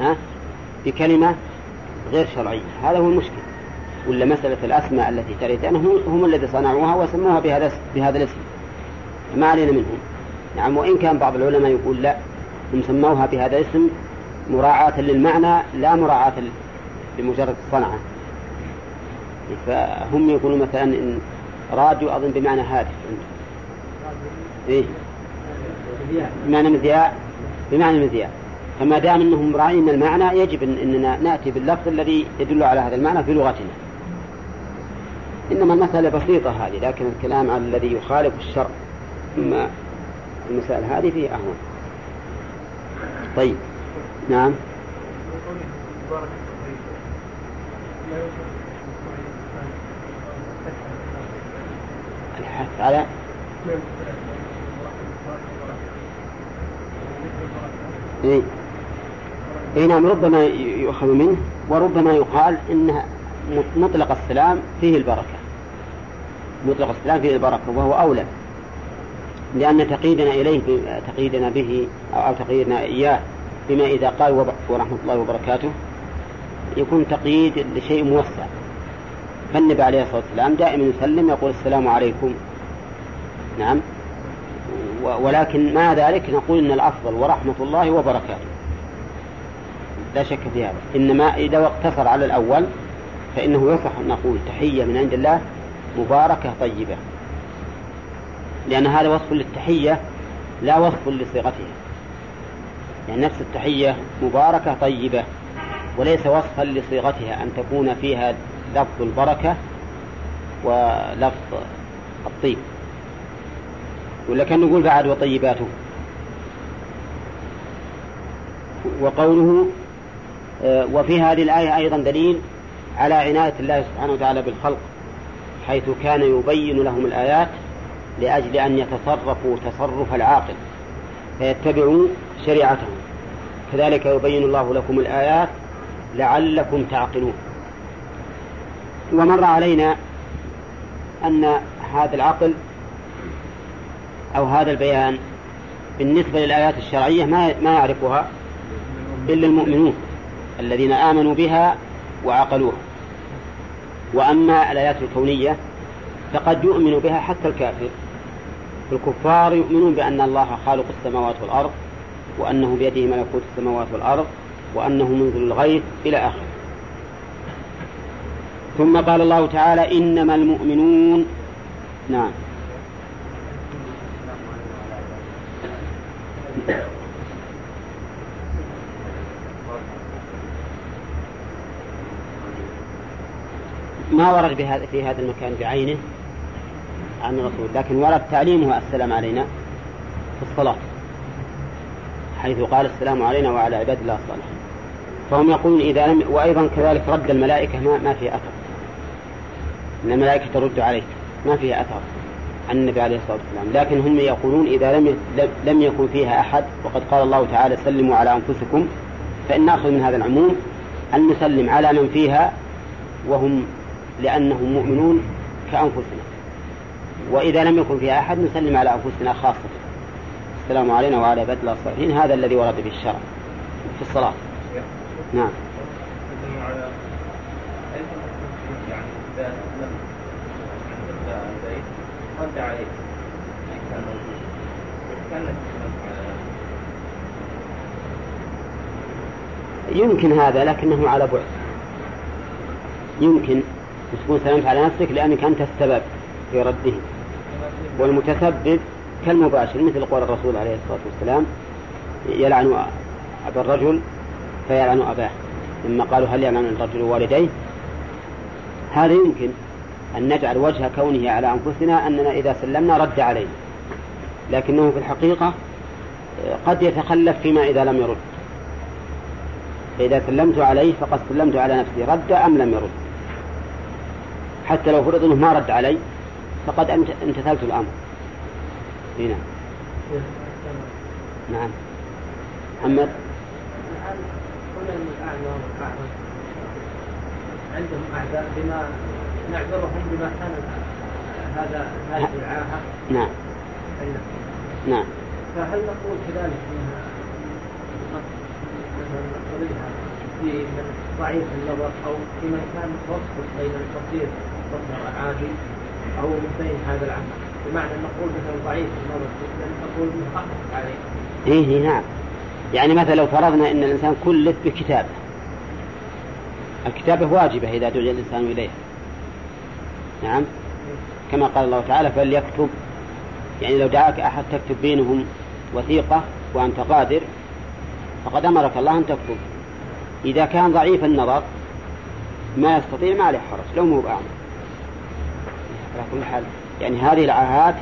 ها بكلمة غير شرعية. هذا هو المشكل. ولا مسألة الأسماء التي هم, هم الذي صنعوها وسموها بهذا بهذا الاسم. ما علينا منهم. نعم وإن كان بعض العلماء يقول لا هم سموها بهذا الاسم مراعاة للمعنى لا مراعاة لمجرد الصنعة فهم يقولون مثلا إن راديو أظن بمعنى هاتف إيه؟ بمعنى مذياع؟ بمعنى مذياع. فما دام إنهم راعين المعنى يجب إننا نأتي باللفظ الذي يدل على هذا المعنى في لغتنا. إنما المسألة بسيطة هذه لكن الكلام على الذي يخالف الشرع. اما المسائل هذه فيه اهون. طيب نعم. الحث على إيه؟ إيه نعم ربما يؤخذ منه وربما يقال إن مطلق السلام فيه البركة مطلق السلام فيه البركة وهو أولى لأن تقييدنا إليه تقييدنا به أو تقييدنا إياه بما إذا قال ورحمة الله وبركاته يكون تقييد لشيء موسع. فالنبي عليه الصلاة والسلام دائما يسلم يقول السلام عليكم. نعم. ولكن مع ذلك نقول إن الأفضل ورحمة الله وبركاته. لا شك في هذا. إنما إذا اقتصر على الأول فإنه يصح أن نقول تحية من عند الله مباركة طيبة. لأن هذا وصف للتحية لا وصف لصيغتها. يعني نفس التحية مباركة طيبة وليس وصفا لصيغتها أن تكون فيها لفظ البركة ولفظ الطيب. ولا كان نقول بعد وطيباته. وقوله آه، وفي هذه الآية أيضا دليل على عناية الله سبحانه وتعالى بالخلق حيث كان يبين لهم الآيات لأجل أن يتصرفوا تصرف العاقل فيتبعوا شريعته كذلك يبين الله لكم الآيات لعلكم تعقلون. ومر علينا أن هذا العقل أو هذا البيان بالنسبة للآيات الشرعية ما ما يعرفها إلا المؤمنون الذين آمنوا بها وعقلوها. وأما الآيات الكونية فقد يؤمن بها حتى الكافر. الكفار يؤمنون بأن الله خالق السماوات والأرض وأنه بيده ملكوت السماوات والأرض وأنه منزل الغيث إلى آخره. ثم قال الله تعالى إنما المؤمنون. نعم. ما ورد في هذا المكان بعينه؟ عن الرسول لكن ورد تعليمه السلام علينا في الصلاة حيث قال السلام علينا وعلى عباد الله الصالحين. فهم يقولون إذا لم وأيضا كذلك رد الملائكة ما, ما فيها أثر. أن الملائكة ترد عليك ما فيها أثر عن النبي عليه الصلاة والسلام. لكن هم يقولون إذا لم لم يكن فيها أحد وقد قال الله تعالى سلموا على أنفسكم فإن نأخذ من هذا العموم أن نسلم على من فيها وهم لأنهم مؤمنون كأنفسنا. وإذا لم يكن فيها أحد نسلم على أنفسنا خاصة. السلام علينا وعلى عباد الله الصالحين. هذا الذي ورد به الشرع في الصلاة. نعم. يمكن هذا لكنه على بعد. يمكن تكون سلمت على نفسك لأنك أنت السبب في رده والمتسبب كالمباشر مثل قول الرسول عليه الصلاة والسلام يلعن أبا الرجل فيلعن أباه. لما قالوا هل يلعن الرجل والديه؟ هذا يمكن أن نجعل وجه كونه على أنفسنا أننا إذا سلمنا رد علينا لكنه في الحقيقة قد يتخلف فيما إذا لم يرد. فإذا سلمت عليه فقد سلمت على نفسي رد أم لم يرد؟ حتى لو فرض أنه ما رد علي فقد امتثلت الأمر. هنا نعم. محمد؟ عندهم أعذار بما نعذرهم بما كان هذا هذه العاهة. نعم. نعم. فهل نقول كذلك نقضيها في من ضعيف النظر أو في من كان متوسط بين القصير بصر عادي أو من بين هذا العمل. بمعنى نقول مثلا ضعيف نقول محقق عليه. إيه نعم. يعني مثلا لو فرضنا أن الإنسان كلف بكتابه. الكتابة واجبة إذا دعي الإنسان إليها. نعم. كما قال الله تعالى فليكتب يعني لو دعاك أحد تكتب بينهم وثيقة وأنت قادر فقد أمرك الله أن تكتب. إذا كان ضعيف النظر ما يستطيع ما عليه حرج. لو مو باعمى على كل حال. يعني هذه العاهات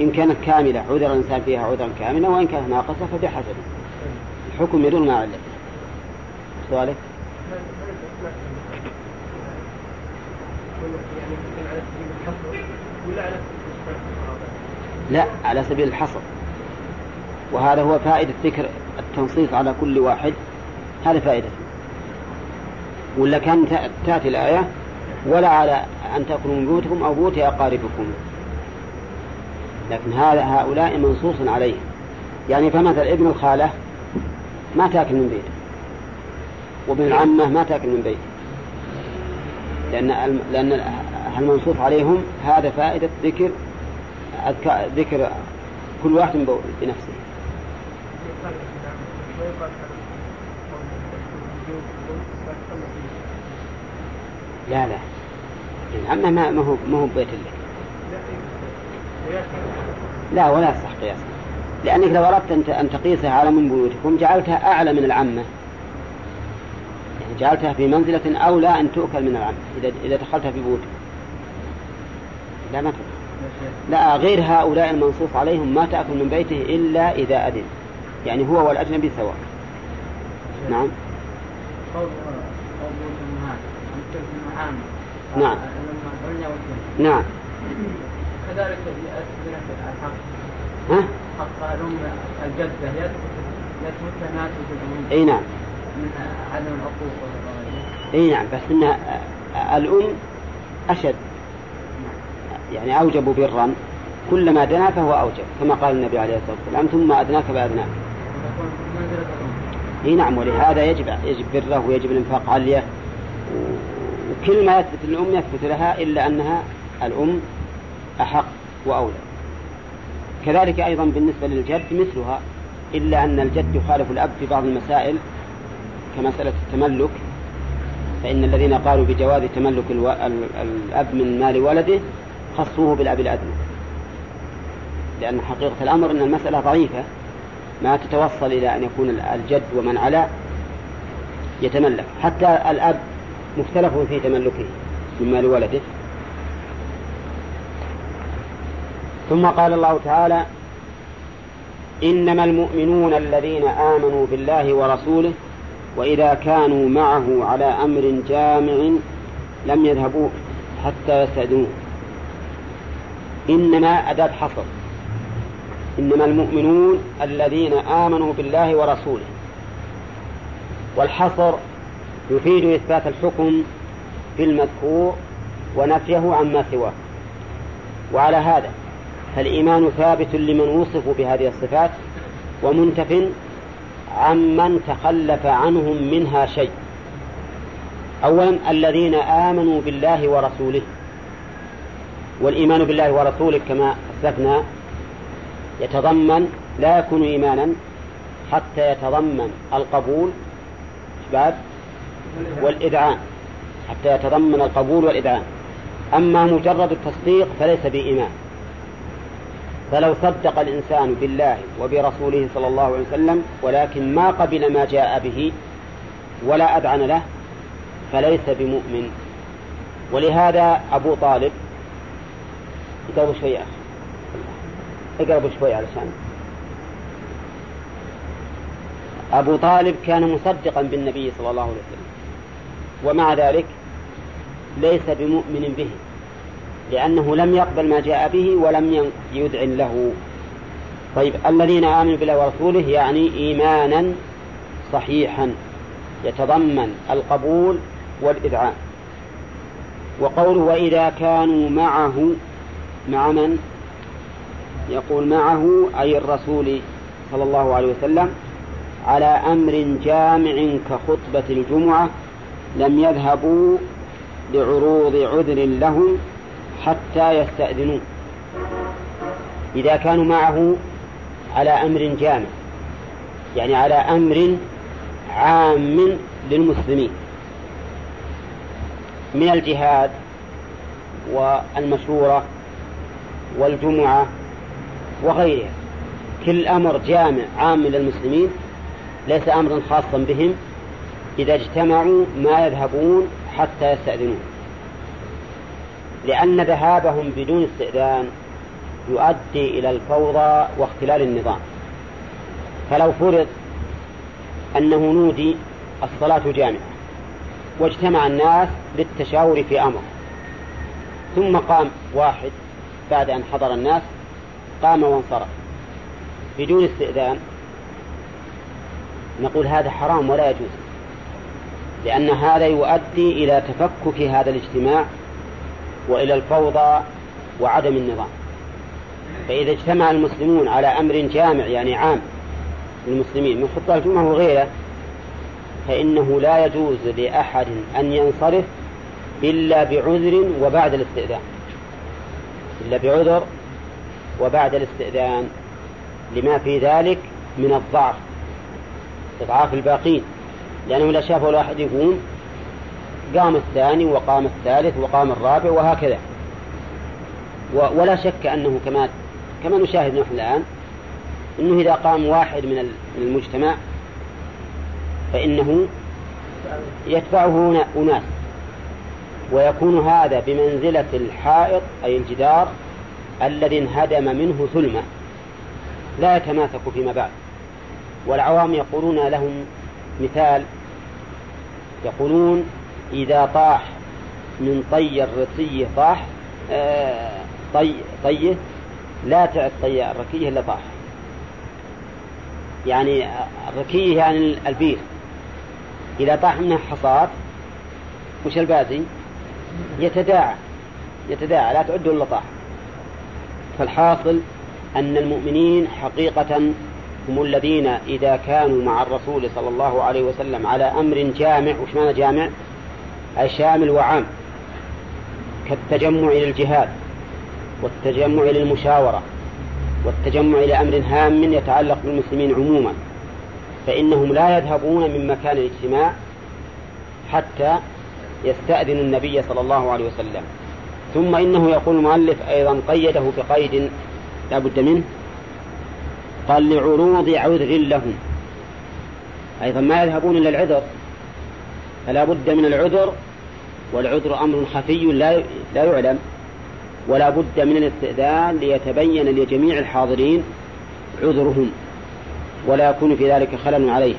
إن كانت كاملة عذر الإنسان فيها عذرا كاملا وإن كانت ناقصة فبحسب الحكم يدل مع علته سؤالك؟ لا على سبيل الحصر. وهذا هو فائدة ذكر التنصيص على كل واحد. هذا فائدته ولا كان تأتي الآية ولا على أن تأكلوا من بيوتكم أو بيوت أقاربكم. لكن هذا هؤلاء منصوص عليه. يعني فمثل ابن الخالة ما تأكل من بيته وابن العمة ما تأكل من بيته لأن لأن المنصوص عليهم هذا فائدة ذكر ذكر كل واحد بنفسه. لا لا. العمة ما ما هو ما هو بيت لك لا ولا يصح قياسا لأنك لو أردت أن تقيسها على من بيوتكم جعلتها أعلى من العمة يعني جعلتها في منزلة أولى أن تؤكل من العمة إذا إذا دخلتها في بيوتكم لا ما تؤكل. لا غير هؤلاء المنصوص عليهم ما تأكل من بيته إلا إذا أذن. يعني هو والأجنبي سواء. نعم. نعم. نعم. كذلك الحق. ها؟ حق الأم الجدة يثبت لها إي نعم. من عدم العقوق إي نعم بس إن الأم أشد. يعني أوجب برا كلما دنا فهو أوجب كما قال النبي عليه الصلاة والسلام ثم أدناك بأدناك إي نعم ولهذا يجب يجب بره ويجب الإنفاق عليه. وكل ما يثبت الأم يثبت لها إلا أنها الأم أحق وأولى كذلك أيضا بالنسبة للجد مثلها إلا أن الجد يخالف الأب في بعض المسائل كمسألة التملك فإن الذين قالوا بجواز تملك. الأب من مال ولده خصوه بالأب الأدنى لأن حقيقة الأمر أن المسألة ضعيفة ما تتوصل إلى أن يكون الجد ومن على يتملك حتى الأب مختلف في تملكه من مال ولده. ثم قال الله تعالى إنما المؤمنون الذين آمنوا بالله ورسوله وإذا كانوا معه على أمر جامع لم يذهبوا حتى يستأذنوه. إنما أداة حصر. إنما المؤمنون الذين آمنوا بالله ورسوله. والحصر يفيد إثبات الحكم في المذكور ونفيه عما سواه. وعلى هذا فالإيمان ثابت لمن وصفوا بهذه الصفات ومنتف عمن تخلف عنهم منها شيء. أولا الذين آمنوا بالله ورسوله والإيمان بالله ورسوله كما أسلفنا يتضمن لا يكون إيمانا حتى يتضمن القبول بعد والإذعان حتى يتضمن القبول والإذعان أما مجرد التصديق فليس بإيمان. فلو صدق الإنسان بالله وبرسوله صلى الله عليه وسلم ولكن ما قبل ما جاء به ولا أذعن له فليس بمؤمن. ولهذا أبو طالب اقربوا شوي أخي. اقربوا شوي علشان أبو طالب كان مصدقا بالنبي صلى الله عليه وسلم. ومع ذلك ليس بمؤمن به لأنه لم يقبل ما جاء به ولم يذعن له. طيب الذين آمنوا بالله ورسوله يعني إيمانا صحيحا يتضمن القبول والإذعان وقوله وإذا كانوا معه مع من؟ يقول معه أي الرسول صلى الله عليه وسلم على أمر جامع كخطبة الجمعة لم يذهبوا لعروض عذر لهم حتى يستأذنوا إذا كانوا معه على أمر جامع يعني على أمر عام للمسلمين. من الجهاد والمشورة والجمعة وغيرها. كل أمر جامع عام للمسلمين ليس أمرا خاصا بهم إذا اجتمعوا ما يذهبون حتى يستأذنون. لأن ذهابهم بدون استئذان يؤدي إلى الفوضى واختلال النظام. فلو فرض أنه نودي الصلاة جامعة واجتمع الناس للتشاور في أمر ثم قام واحد بعد أن حضر الناس قام وانصرف بدون استئذان نقول هذا حرام ولا يجوز. لأن هذا يؤدي إلى تفكك هذا الاجتماع وإلى الفوضى وعدم النظام. فإذا اجتمع المسلمون على أمر جامع يعني عام للمسلمين من خطة الجمعة وغيره فإنه لا يجوز لأحد أن ينصرف إلا بعذر وبعد الاستئذان. إلا بعذر وبعد الاستئذان لما في ذلك من الضعف إضعاف الباقين. لأنه إذا شافوا الواحد يقوم قام الثاني وقام الثالث وقام الرابع وهكذا. ولا شك أنه كما كما نشاهد نحن الآن أنه إذا قام واحد من المجتمع فإنه يتبعه أناس. ويكون هذا بمنزلة الحائط أي الجدار الذي انهدم منه ثلمة لا يتماسك فيما بعد. والعوام يقولون لهم مثال يقولون إذا طاح من طي الرسي طاح آه طي طيه لا تعد طي الركية إلا طاح. يعني الركية يعني البير. إذا طاح منها حصاد وش البازي يتداعى يتداعى لا تعد إلا طاح. فالحاصل أن المؤمنين حقيقة هم الذين إذا كانوا مع الرسول صلى الله عليه وسلم على أمر جامع وش معنى جامع؟ أي شامل وعام كالتجمع للجهاد والتجمع للمشاورة والتجمع لأمر هام يتعلق بالمسلمين عموما فإنهم لا يذهبون من مكان الاجتماع حتى يستأذن النبي صلى الله عليه وسلم. ثم إنه يقول المؤلف أيضا قيده بقيد لا بد منه قال لعروض عذر لهم. أيضا ما يذهبون إلى العذر. فلا بد من العذر والعذر أمر خفي لا لا يعلم. ولا بد من الاستئذان ليتبين لجميع الحاضرين عذرهم. ولا يكون في ذلك خلل عليه.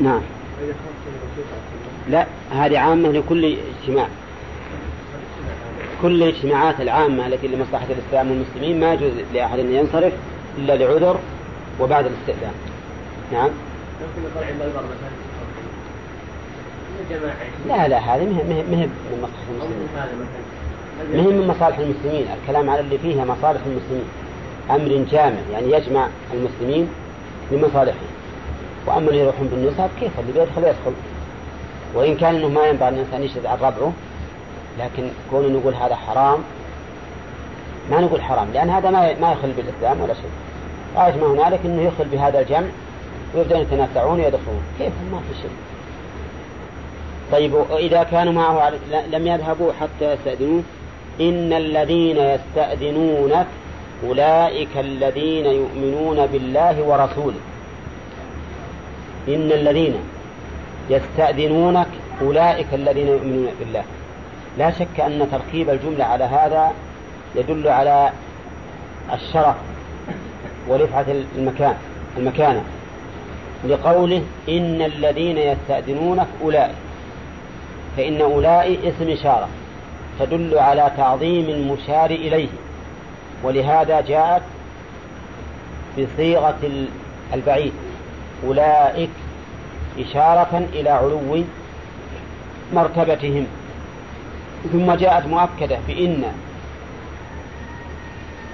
نعم. لا هذه عامة لكل اجتماع. كل الاجتماعات العامة التي لمصلحة الإسلام والمسلمين ما يجوز لأحد أن ينصرف إلا لعذر وبعد الاستئذان. نعم. لا لا هذه مهم مهم من مصلحة المسلمين. مهم من مصالح المسلمين. الكلام على اللي فيها مصالح المسلمين. أمر جامع يعني يجمع المسلمين لمصالحهم وأما اللي يروحون بالنسب كيف اللي بيدخل يدخل؟ وإن كان أنه ما ينبغي الإنسان يشهد عن ربعه لكن كون نقول هذا حرام ما نقول حرام لأن هذا ما ما يخل بالإسلام ولا شيء. غاية ما هنالك أنه يخل بهذا الجمع ويبدأون يتنازعون ويدخلون. كيف؟ ما في شيء. طيب وإذا كانوا معه لم يذهبوا حتى يستأذنوه إن الذين يستأذنونك أولئك الذين يؤمنون بالله ورسوله. إن الذين يستأذنونك أولئك الذين يؤمنون بالله. لا شك أن تركيب الجملة على هذا يدل على الشرف ورفعة المكان المكانة. لقوله إن الذين يستأذنونك أولئك فإن أولئك اسم إشارة تدل على تعظيم المشار إليه ولهذا جاءت بصيغة البعيد أولئك إشارة إلى علو مرتبتهم. ثم جاءت مؤكدة بإن.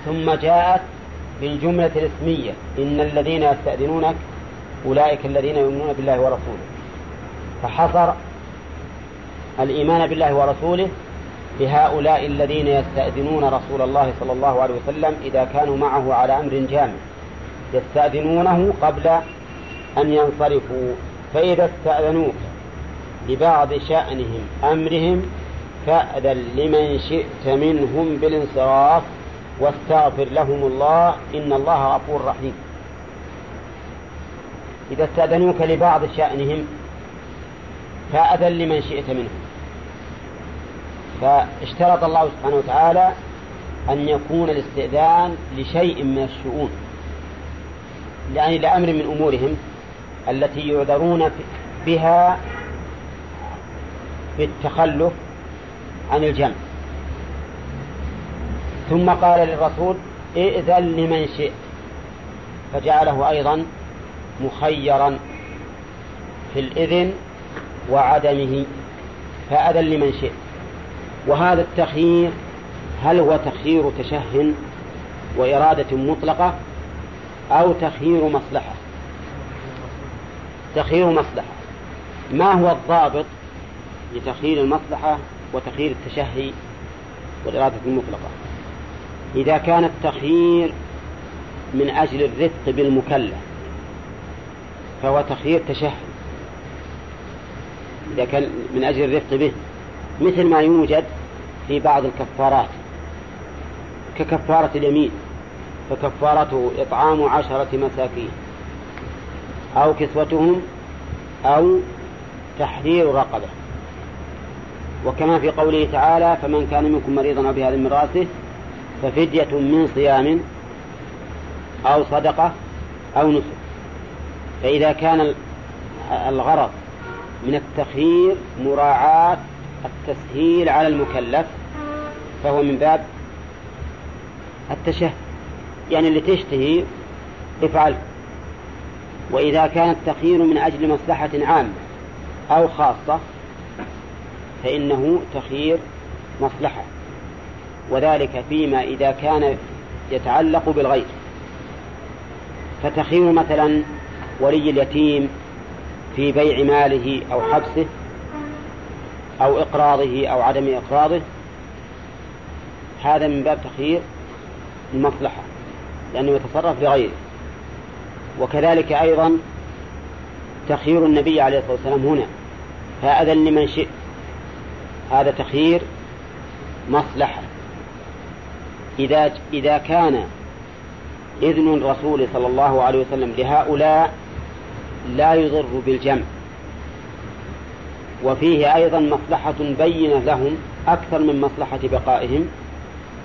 ثم جاءت بالجملة الإسمية. إن الذين يستأذنونك أولئك الذين يؤمنون بالله ورسوله. فحصر الإيمان بالله ورسوله بهؤلاء الذين يستأذنون رسول الله صلى الله عليه وسلم إذا كانوا معه على أمر جامع. يستأذنونه قبل أن ينصرفوا. فإذا استأذنوك لبعض شأنهم أمرهم فأذن لمن شئت منهم بالانصراف واستغفر لهم الله إن الله غفور رحيم. إذا استأذنوك لبعض شأنهم فأذن لمن شئت منهم. فاشترط الله سبحانه وتعالى أن يكون الاستئذان لشيء من الشؤون يعني لأمر من أمورهم التي يعذرون بها بالتخلف عن الجمع. ثم قال للرسول ائذن لمن شئت. فجعله أيضا مخيرا في الإذن وعدمه. فأذن لمن شئت. وهذا التخيير هل هو تخيير تشه وإرادة مطلقة أو تخيير مصلحة؟ تخيير مصلحة. ما هو الضابط لتخيير المصلحة؟ وتخيير التشهي والإرادة المطلقة. إذا كان التخيير من أجل الرفق بالمكلف فهو تخيير تشهي. إذا كان من أجل الرفق به مثل ما يوجد في بعض الكفارات ككفارة اليمين فكفارته إطعام عشرة مساكين أو كسوتهم أو تحرير رقبة. وكما في قوله تعالى فمن كان منكم مريضا أو بهذا من رأسه ففدية من صيام أو صدقة أو نسك. فإذا كان الغرض من التخيير مراعاة التسهيل على المكلف فهو من باب التشه يعني اللي تشتهي افعل وإذا كان التخيير من أجل مصلحة عامة أو خاصة فإنه تخيير مصلحة. وذلك فيما إذا كان يتعلق بالغير. فتخيير مثلا ولي اليتيم في بيع ماله أو حبسه أو إقراضه أو عدم إقراضه هذا من باب تخيير المصلحة لأنه يتصرف لغيره وكذلك أيضا تخيير النبي عليه الصلاة والسلام هنا فأذن لمن شئ هذا تخيير مصلحة. إذا إذا كان إذن الرسول صلى الله عليه وسلم لهؤلاء لا يضر بالجمع. وفيه أيضا مصلحة بينة لهم أكثر من مصلحة بقائهم.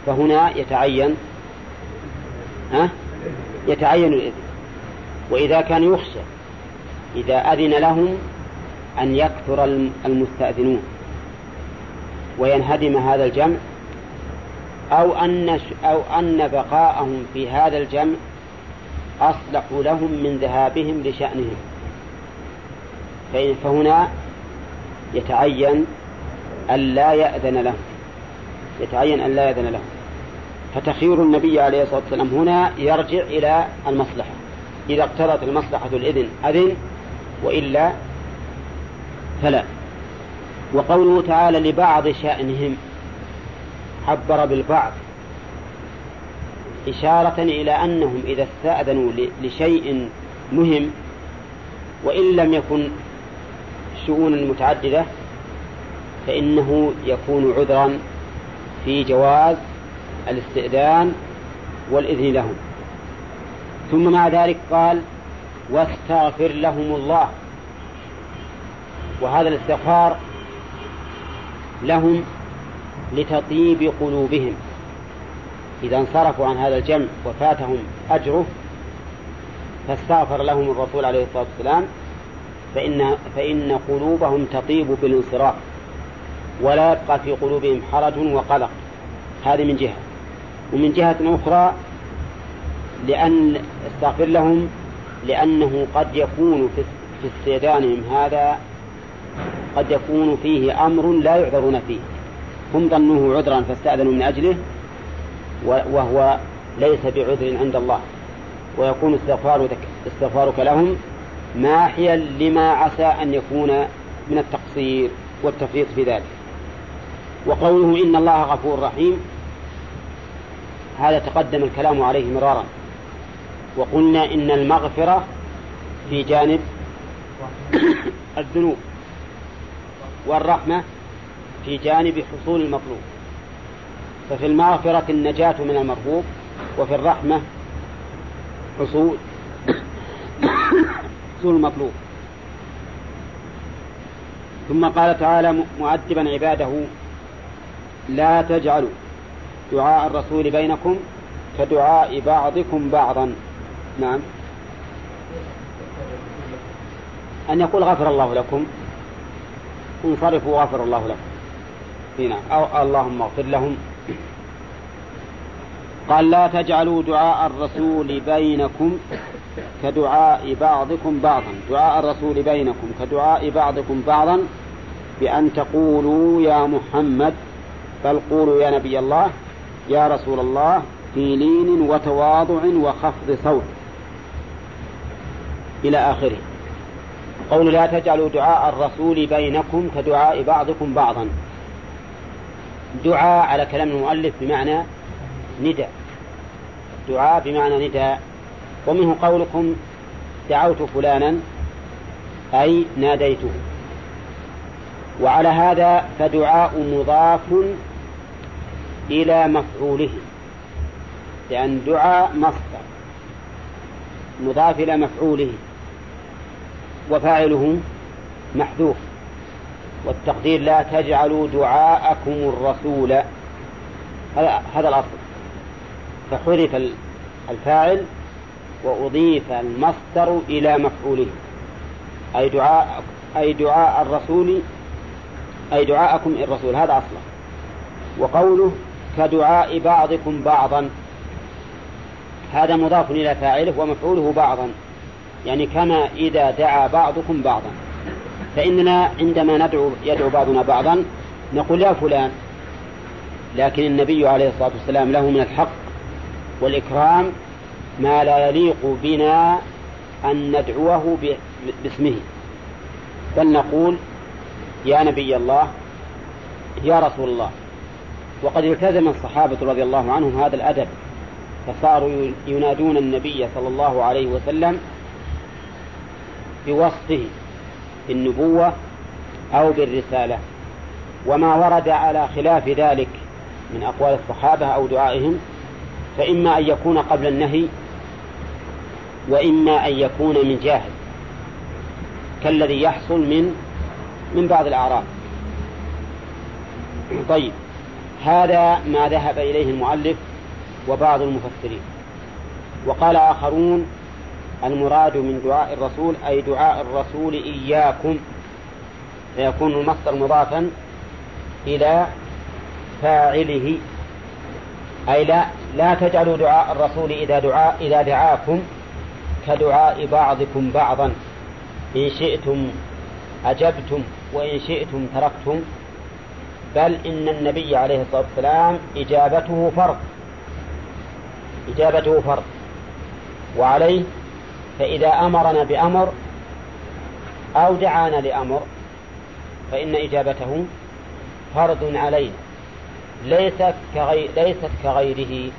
فهنا يتعين ها؟ يتعين الإذن. وإذا كان يخشى إذا أذن لهم أن يكثر المستأذنون. وينهدم هذا الجمع أو أن أو أن بقاءهم في هذا الجمع أصلح لهم من ذهابهم لشأنهم. فهنا يتعين أن لا يأذن لهم يتعين أن لا يأذن لهم فتخير النبي عليه الصلاة والسلام هنا يرجع إلى المصلحة. إذا اقتضت المصلحة الإذن أذن وإلا فلا. وقوله تعالى لبعض شأنهم عبر بالبعض إشارة إلى أنهم إذا استأذنوا لشيء مهم وإن لم يكن شؤونا متعددة فإنه يكون عذرا في جواز الاستئذان والإذن لهم. ثم مع ذلك قال واستغفر لهم الله. وهذا الاستغفار لهم لتطيب قلوبهم. إذا انصرفوا عن هذا الجمع وفاتهم أجره فاستغفر لهم الرسول عليه الصلاة والسلام فإن, فإن قلوبهم تطيب بالانصراف ولا يبقى في قلوبهم حرج وقلق. هذه من جهة. ومن جهة أخرى لأن استغفر لهم لأنه قد يكون في استئذانهم هذا قد يكون فيه أمر لا يعذرون فيه. هم ظنوه عذرا فاستأذنوا من أجله وهو ليس بعذر عند الله. ويكون استغفارك, استغفارك لهم ماحيا لما عسى أن يكون من التقصير والتفريط في ذلك. وقوله إن الله غفور رحيم هذا تقدم الكلام عليه مرارا. وقلنا إن المغفرة في جانب الذنوب. والرحمة في جانب حصول المطلوب. ففي المغفرة النجاة من المرغوب وفي الرحمة حصول حصول المطلوب. ثم قال تعالى مؤدبا عباده لا تجعلوا دعاء الرسول بينكم كدعاء بعضكم بعضا. نعم. أن يقول غفر الله لكم. انصرفوا غفر الله لكم هنا. أو اللهم اغفر لهم. قال لا تجعلوا دعاء الرسول بينكم كدعاء بعضكم بعضا. دعاء الرسول بينكم كدعاء بعضكم بعضا بأن تقولوا يا محمد بل قولوا يا نبي الله يا رسول الله في لين وتواضع وخفض صوت. إلى آخره. قول لا تجعلوا دعاء الرسول بينكم كدعاء بعضكم بعضا. دعاء على كلام المؤلف بمعنى نداء. دعاء بمعنى نداء. ومنه قولكم دعوت فلانا أي ناديته. وعلى هذا فدعاء مضاف إلى مفعوله لأن دعاء مصدر مضاف إلى مفعوله. وفاعله محذوف. والتقدير لا تجعلوا دعاءكم الرسول. هذا الأصل. فحذف الفاعل وأضيف المصدر إلى مفعوله. أي دعاء أي دعاء الرسول أي دعاءكم الرسول. هذا أصله. وقوله كدعاء بعضكم بعضا. هذا مضاف إلى فاعله ومفعوله بعضا. يعني كما إذا دعا بعضكم بعضا. فإننا عندما ندعو يدعو بعضنا بعضا نقول يا فلان لكن النبي عليه الصلاة والسلام له من الحق والإكرام ما لا يليق بنا أن ندعوه باسمه. بل نقول يا نبي الله يا رسول الله. وقد التزم الصحابة رضي الله عنهم هذا الأدب فصاروا ينادون النبي صلى الله عليه وسلم بوصفه بالنبوة أو بالرسالة. وما ورد على خلاف ذلك من أقوال الصحابة أو دعائهم فإما أن يكون قبل النهي وإما أن يكون من جاهل كالذي يحصل من من بعض الأعراض طيب هذا ما ذهب إليه المؤلف وبعض المفسرين. وقال آخرون المراد من دعاء الرسول أي دعاء الرسول إياكم. فيكون المصدر مضافا إلى فاعله أي لا لا تجعلوا دعاء الرسول إذا دعاء إذا دعاكم كدعاء بعضكم بعضا. إن شئتم أجبتم وإن شئتم تركتم. بل إن النبي عليه الصلاة والسلام إجابته فرض إجابته فرض. وعليه فإذا أمرنا بأمر أو دعانا لأمر فإن إجابته فرض علينا ليست كغير ليست كغيره.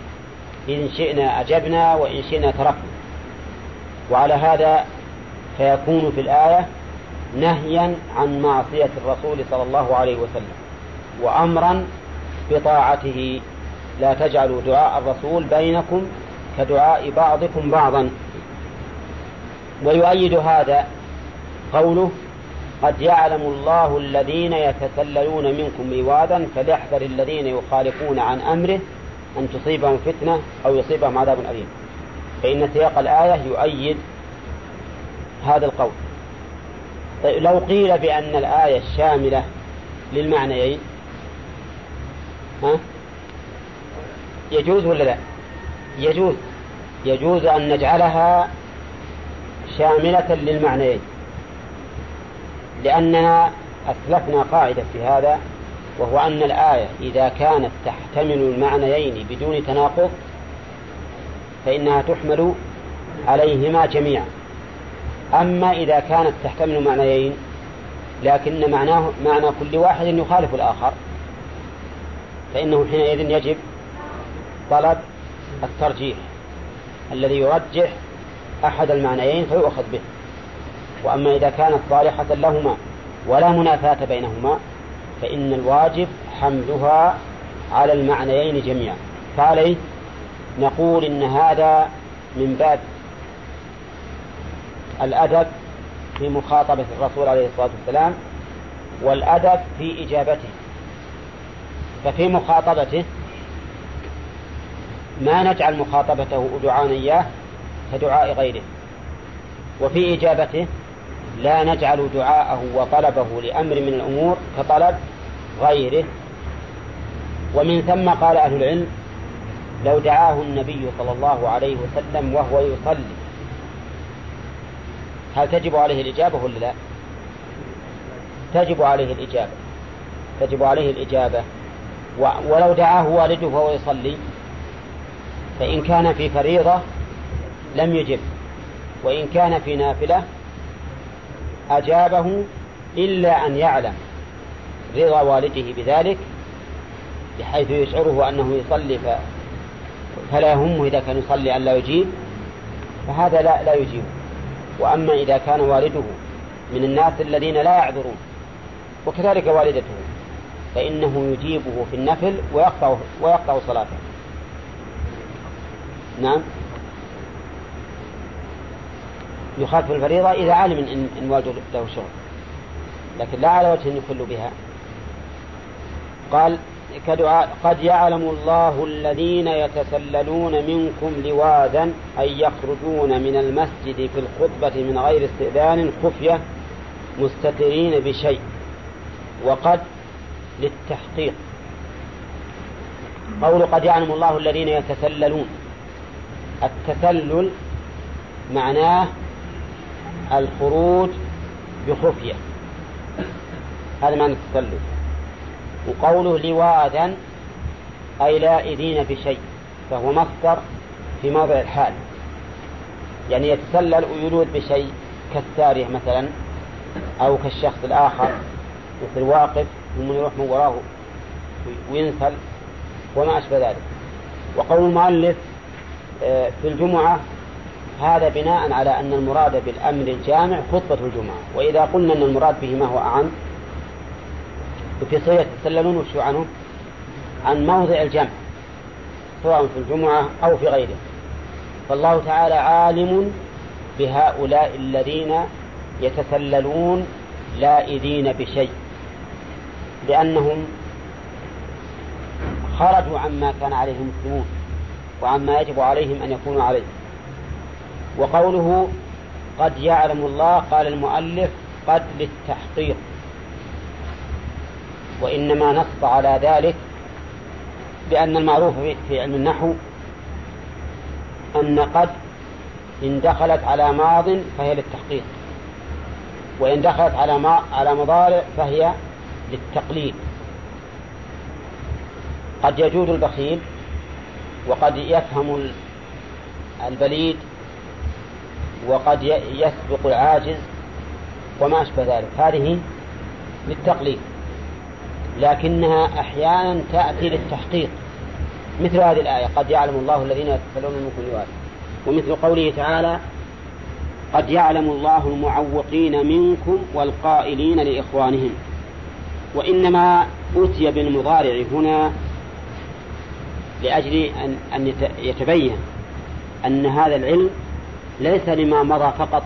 إن شئنا أجبنا وإن شئنا تركنا. وعلى هذا فيكون في الآية نهيا عن معصية الرسول صلى الله عليه وسلم وأمرا بطاعته. لا تجعلوا دعاء الرسول بينكم كدعاء بعضكم بعضا. ويؤيد هذا قوله قد يعلم الله الذين يتسللون منكم لواذا فليحذر الذين يخالفون عن أمره أن تصيبهم فتنة أو يصيبهم عذاب أليم. فإن سياق الآية يؤيد هذا القول. طيب لو قيل بأن الآية شاملة للمعنيين ها؟ يجوز ولا لا؟ يجوز. يجوز أن نجعلها شاملة للمعنيين. لأننا أسلفنا قاعدة في هذا وهو أن الآية إذا كانت تحتمل المعنيين بدون تناقض فإنها تحمل عليهما جميعا. أما إذا كانت تحتمل معنيين لكن معناه معنى كل واحد يخالف الآخر فإنه حينئذ يجب طلب الترجيح الذي يرجح أحد المعنيين فيؤخذ به. وأما إذا كانت صالحة لهما ولا منافاة بينهما فإن الواجب حملها على المعنيين جميعا. فعليه نقول إن هذا من باب الأدب في مخاطبة الرسول عليه الصلاة والسلام والأدب في إجابته. ففي مخاطبته ما نجعل مخاطبته دعاء إياه كدعاء غيره. وفي إجابته لا نجعل دعاءه وطلبه لأمر من الأمور كطلب غيره. ومن ثم قال أهل العلم لو دعاه النبي صلى الله عليه وسلم وهو يصلي هل تجب عليه الإجابة ولا لا؟ تجب عليه الإجابة. تجب عليه الإجابة. ولو دعاه والده وهو يصلي فإن كان في فريضة لم يجب. وإن كان في نافلة أجابه إلا أن يعلم رضا والده بذلك بحيث يشعره أنه يصلي فلا يهمه إذا كان يصلي أن لا يجيب فهذا لا, لا يجيب. وأما إذا كان والده من الناس الذين لا يعذرون وكذلك والدته فإنه يجيبه في النفل ويقطع ويقطع صلاته. نعم. يخالف الفريضة إذا علم إن, إن والده له شغل. لكن لا على وجه يخل بها. قال كدعاء قد يعلم الله الذين يتسللون منكم لواذا أي يخرجون من المسجد في الخطبة من غير استئذان خفية مستترين بشيء وقد للتحقيق. قول قد يعلم الله الذين يتسللون. التسلل معناه الخروج بخفية. هذا معنى التسلل. وقوله لواذا أي لائذين بشيء فهو مصدر في موضع الحال. يعني يتسلل ويلود بشيء كالسارية مثلا أو كالشخص الآخر مثل واقف ثم يروح من وراه وينسل وما أشبه ذلك. وقول المؤلف آه، في الجمعة هذا بناء على أن المراد بالأمر الجامع خطبة الجمعة. وإذا قلنا أن المراد به ما هو أعم وفي صيغة يتسللون وشو عنه؟ عن موضع الجمع سواء في الجمعة أو في غيره. فالله تعالى عالم بهؤلاء الذين يتسللون لائذين بشيء لأنهم خرجوا عما كان عليه المسلمون وعما يجب عليهم أن يكونوا عليه. وقوله قد يعلم الله قال المؤلف قد للتحقيق. وإنما نص على ذلك بأن المعروف في علم النحو أن قد إن دخلت على ماض فهي للتحقيق وإن دخلت على ما على مضارع فهي للتقليد. قد يجود البخيل وقد يفهم البليد وقد يسبق العاجز وما أشبه ذلك. هذه للتقليد لكنها أحيانا تأتي للتحقيق. مثل هذه الآية قد يعلم الله الذين يتسلون منكم لواذا ومثل قوله تعالى قد يعلم الله المعوقين منكم والقائلين لإخوانهم. وإنما أتي بالمضارع هنا لأجل أن يتبين أن هذا العلم ليس لما مضى فقط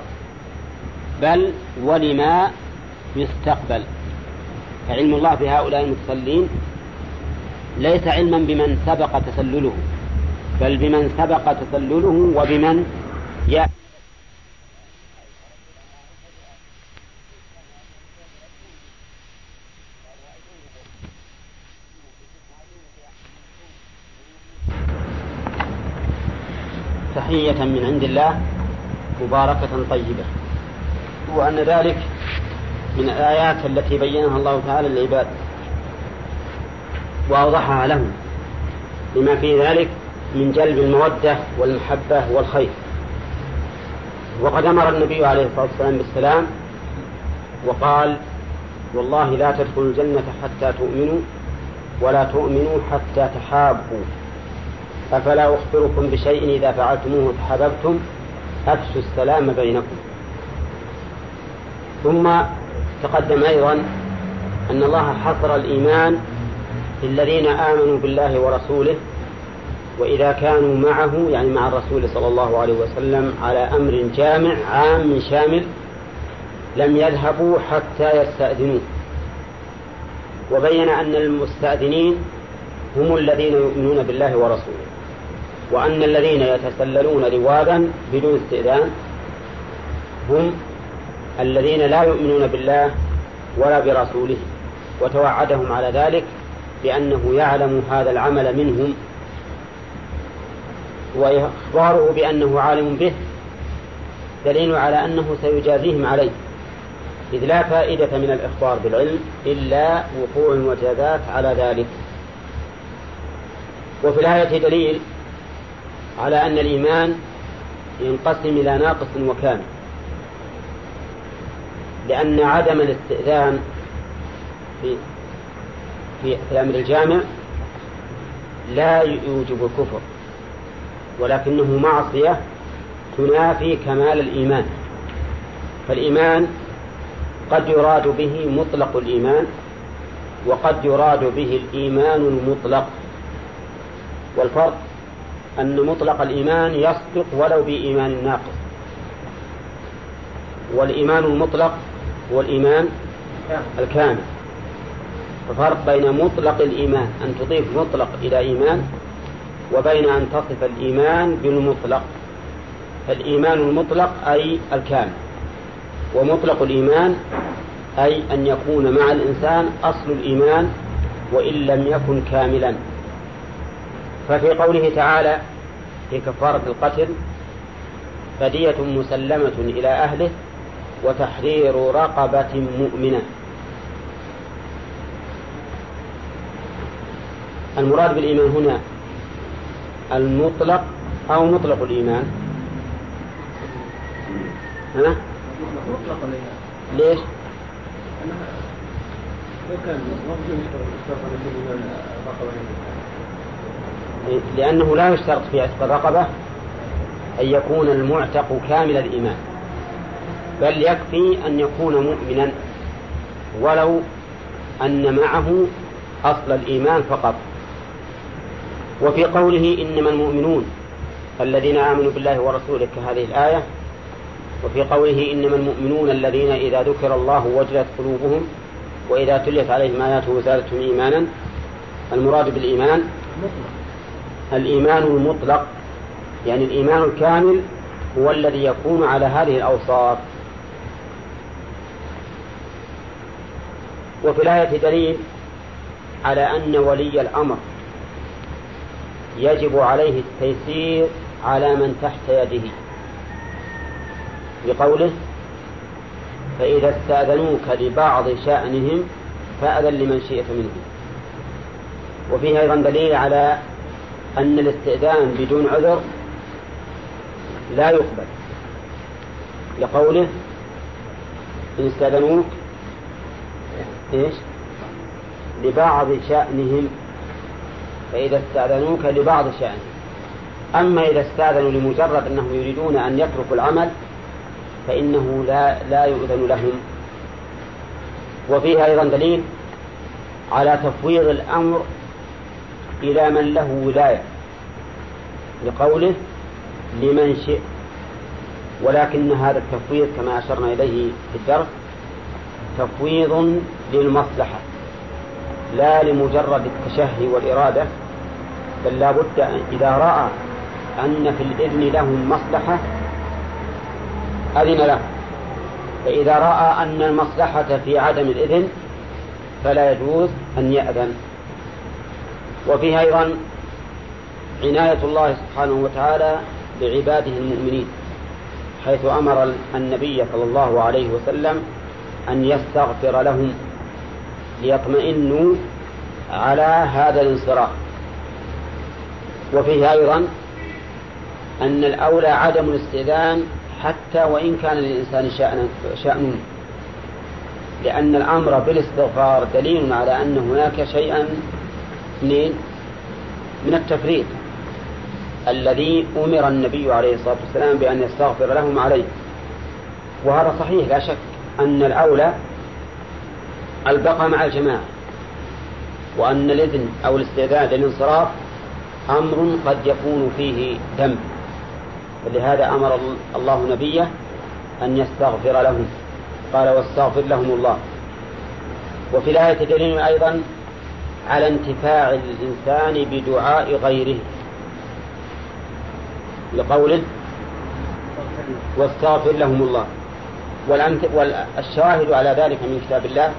بل ولما يستقبل. فعلم الله بهؤلاء المتصلين ليس علما بمن سبق تسلله بل بمن سبق تسلله وبمن يأتي تحية من عند الله. مباركة طيبة. وأن ذلك من الآيات التي بينها الله تعالى للعباد وأوضحها لهم لما في ذلك من جلب المودة والمحبة والخير. وقد أمر النبي عليه الصلاة والسلام بالسلام وقال والله لا تدخلوا الجنة حتى تؤمنوا ولا تؤمنوا حتى تحابوا. أفلا أخبركم بشيء إذا فعلتموه تحاببتم أفشوا السلام بينكم. ثم تقدم أيضا أن الله حصر الإيمان في الذين آمنوا بالله ورسوله وإذا كانوا معه يعني مع الرسول صلى الله عليه وسلم على أمر جامع عام شامل لم يذهبوا حتى يستأذنوه. وبين أن المستأذنين هم الذين يؤمنون بالله ورسوله. وأن الذين يتسللون روادا بدون استئذان هم الذين لا يؤمنون بالله ولا برسوله وتوعدهم على ذلك بأنه يعلم هذا العمل منهم. وإخباره بأنه عالم به دليل على أنه سيجازيهم عليه إذ لا فائدة من الإخبار بالعلم إلا وقوع المجازات على ذلك. وفي الآية دليل على أن الإيمان ينقسم إلى ناقص وكامل. لأن عدم الاستئذان في في الأمر الجامع لا يوجب الكفر ولكنه معصية تنافي كمال الإيمان. فالإيمان قد يراد به مطلق الإيمان وقد يراد به الإيمان المطلق. والفرق أن مطلق الإيمان يصدق ولو بإيمان ناقص. والإيمان المطلق هو الإيمان الكامل. ففرق بين مطلق الإيمان أن تضيف مطلق إلى إيمان وبين أن تصف الإيمان بالمطلق. فالإيمان المطلق أي الكامل ومطلق الإيمان أي أن يكون مع الإنسان أصل الإيمان وإن لم يكن كاملا. ففي قوله تعالى في كفارة القتل فدية مسلمة إلى أهله وتحرير رقبة مؤمنة المراد بالإيمان هنا المطلق أو مطلق الإيمان ها؟ مطلق الإيمان ليش؟ لأنه لا يشترط في عتق الرقبة أن يكون المعتق كامل الإيمان بل يكفي أن يكون مؤمنا ولو أن معه أصل الإيمان فقط. وفي قوله إنما المؤمنون الذين آمنوا بالله ورسوله كهذه الآية وفي قوله إنما المؤمنون الذين إذا ذكر الله وجلت قلوبهم وإذا تليت عليهم آياته زادتهم إيمانا المراد بالإيمان الإيمان المطلق يعني الإيمان الكامل هو الذي يكون على هذه الأوصاف. وفي الآية دليل على أن ولي الأمر يجب عليه التيسير على من تحت يده. بقوله فإذا استأذنوك لبعض شأنهم فأذن لمن شئت منهم. وفيه أيضا دليل على أن الاستئذان بدون عذر لا يقبل. لقوله إن استأذنوك إيش؟ لبعض شأنهم. فإذا استأذنوك لبعض شأنهم. أما إذا استأذنوا لمجرد أنهم يريدون أن يتركوا العمل فإنه لا لا يؤذن لهم. وفيها أيضا دليل على تفويض الأمر إلى من له ولاية. لقوله لمن شئ. ولكن هذا التفويض كما أشرنا إليه في الدرس تفويض للمصلحة لا لمجرد التشهي والإرادة بل لا بد إذا رأى أن في الإذن لهم مصلحة أذن له. فإذا رأى أن المصلحة في عدم الإذن فلا يجوز أن يأذن. وفيها أيضا عناية الله سبحانه وتعالى بعباده المؤمنين حيث أمر النبي صلى الله عليه وسلم أن يستغفر لهم ليطمئنوا على هذا الانصراف. وفيه أيضا أن الأولى عدم الاستئذان حتى وإن كان للإنسان شأن, لأن الأمر بالاستغفار دليل على أن هناك شيئا من من التفريط الذي أمر النبي عليه الصلاة والسلام بأن يستغفر لهم عليه. وهذا صحيح لا شك أن الأولى البقاء مع الجماعة وأن الإذن أو الاستعداد للانصراف أمر قد يكون فيه ذنب فلهذا أمر الله نبيه أن يستغفر لهم. قال واستغفر لهم الله. وفي الآية دليل أيضا على انتفاع الإنسان بدعاء غيره. لقوله واستغفر لهم الله. والشاهد على ذلك من كتاب الله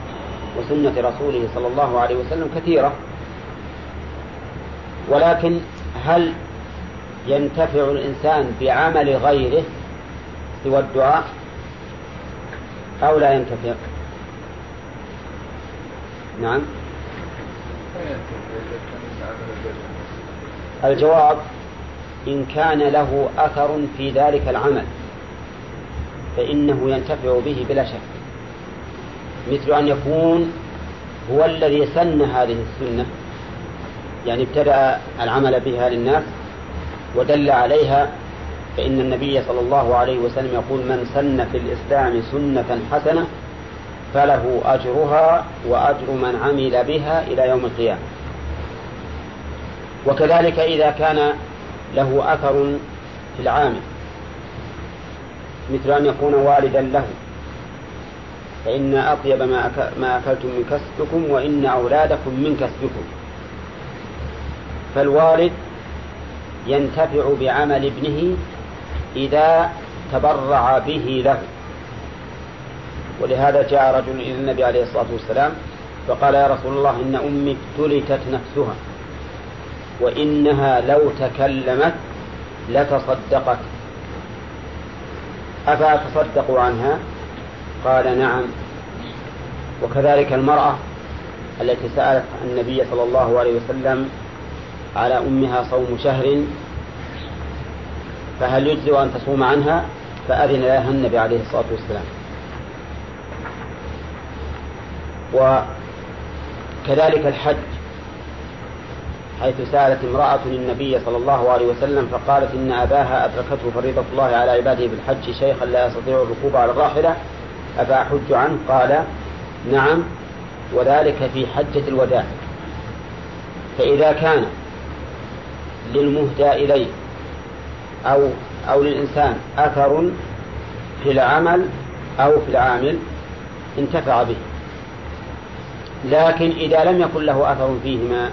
وسنة رسوله صلى الله عليه وسلم كثيرة. ولكن هل ينتفع الإنسان بعمل غيره سوى الدعاء أو لا ينتفع؟ نعم. الجواب إن كان له أثر في ذلك العمل فإنه ينتفع به بلا شك. مثل أن يكون هو الذي سن هذه السنة يعني ابتدأ العمل بها للناس ودل عليها فإن النبي صلى الله عليه وسلم يقول من سن في الإسلام سنة حسنة فله أجرها وأجر من عمل بها إلى يوم القيامة. وكذلك إذا كان له أثر في العامل مثل أن يكون والدا له فإن أطيب ما, ما أكلتم من كسبكم وإن أولادكم من كسبكم. فالوالد ينتفع بعمل ابنه إذا تبرع به له. ولهذا جاء رجل إلى النبي عليه الصلاة والسلام فقال يا رسول الله إن أمي ابتلتت نفسها وإنها لو تكلمت لتصدقت. أفأتصدق عنها؟ قال نعم. وكذلك المرأة التي سألت النبي صلى الله عليه وسلم على أمها صوم شهر فهل يجزئ أن تصوم عنها؟ فأذن لها النبي عليه الصلاة والسلام. وكذلك الحج حيث سألت امرأة النبي صلى الله عليه وسلم فقالت إن أباها أدركته فريضة الله على عباده بالحج شيخا لا يستطيع الركوب على الراحلة أفأحج عنه؟ قال نعم وذلك في حجة الوداع. فإذا كان للمهدى إليه أو أو للإنسان أثر في العمل أو في العامل انتفع به. لكن إذا لم يكن له أثر فيهما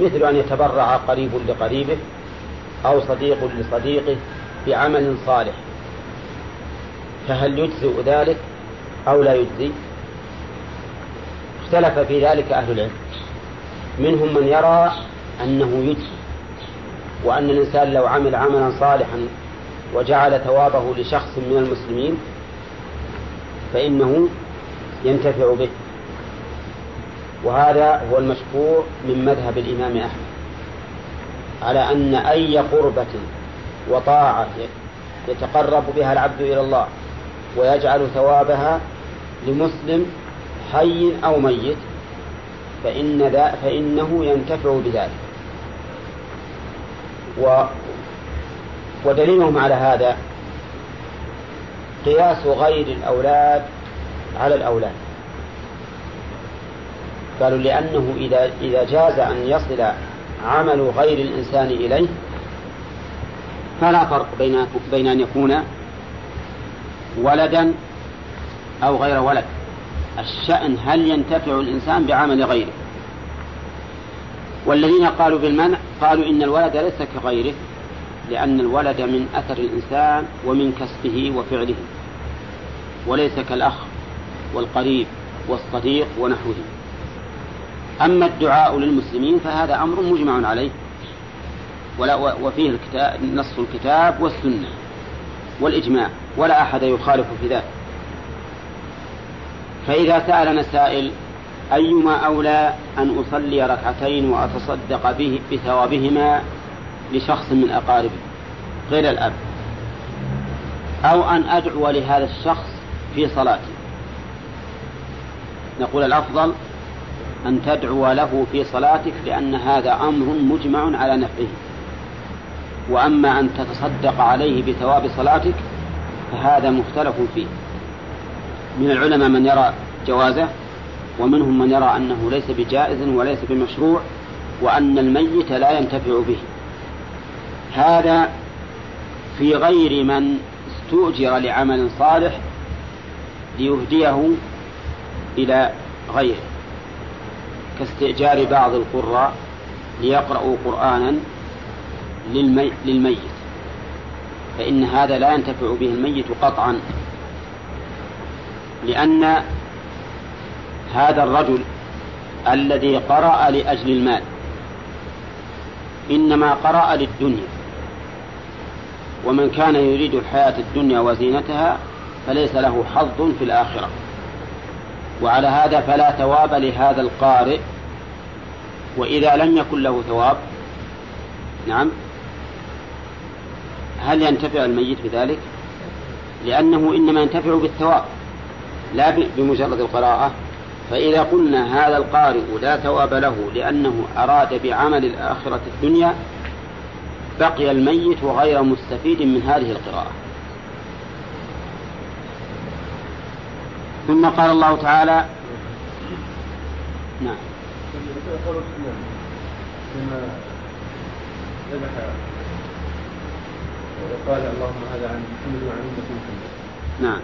مثل أن يتبرع قريب لقريبه أو صديق لصديقه بعمل صالح. فهل يجزئ ذلك أو لا يجزي؟ اختلف في ذلك أهل العلم. منهم من يرى أنه يجزي وأن الإنسان لو عمل عملا صالحا وجعل ثوابه لشخص من المسلمين فإنه ينتفع به. وهذا هو المشهور من مذهب الإمام أحمد. على أن أي قربة وطاعة يتقرب بها العبد إلى الله ويجعل ثوابها لمسلم حي أو ميت فإن ذا فإنه ينتفع بذلك. و ودليلهم على هذا قياس غير الأولاد على الأولاد. قالوا لأنه إذا إذا جاز أن يصل عمل غير الإنسان إليه فلا فرق بين بين أن يكون ولدا أو غير ولد. الشأن هل ينتفع الإنسان بعمل غيره؟ والذين قالوا بالمنع قالوا إن الولد ليس كغيره لأن الولد من أثر الإنسان ومن كسبه وفعله وليس كالأخ والقريب والصديق ونحوه. أما الدعاء للمسلمين فهذا أمر مجمع عليه. ولا وفيه الكتاب نص الكتاب والسنة والإجماع ولا أحد يخالف في ذلك. فإذا سألنا سائل أيما أولى أن أصلي ركعتين وأتصدق به بثوابهما لشخص من أقاربي غير الأب أو أن أدعو لهذا الشخص في صلاتي؟ نقول الأفضل أن تدعو له في صلاتك لأن هذا أمر مجمع على نفعه. وأما أن تتصدق عليه بثواب صلاتك فهذا مختلف فيه. من العلماء من يرى جوازه ومنهم من يرى أنه ليس بجائز وليس بمشروع وأن الميت لا ينتفع به. هذا في غير من استؤجر لعمل صالح ليهديه إلى غيره. كاستئجار بعض القراء ليقرأوا قرآنا للمي للميت. فإن هذا لا ينتفع به الميت قطعا. لأن هذا الرجل الذي قرأ لأجل المال إنما قرأ للدنيا. ومن كان يريد الحياة الدنيا وزينتها فليس له حظ في الآخرة. وعلى هذا فلا ثواب لهذا القارئ وإذا لم يكن له ثواب نعم هل ينتفع الميت بذلك؟ لأنه إنما ينتفع بالثواب لا بمجرد القراءة. فإذا قلنا هذا القارئ لا ثواب له لأنه أراد بعمل الآخرة الدنيا بقي الميت غير مستفيد من هذه القراءة. ثم قال الله تعالى نعم. ذبح وقال اللهم هذا عن محمد وعن أمة محمد نعم.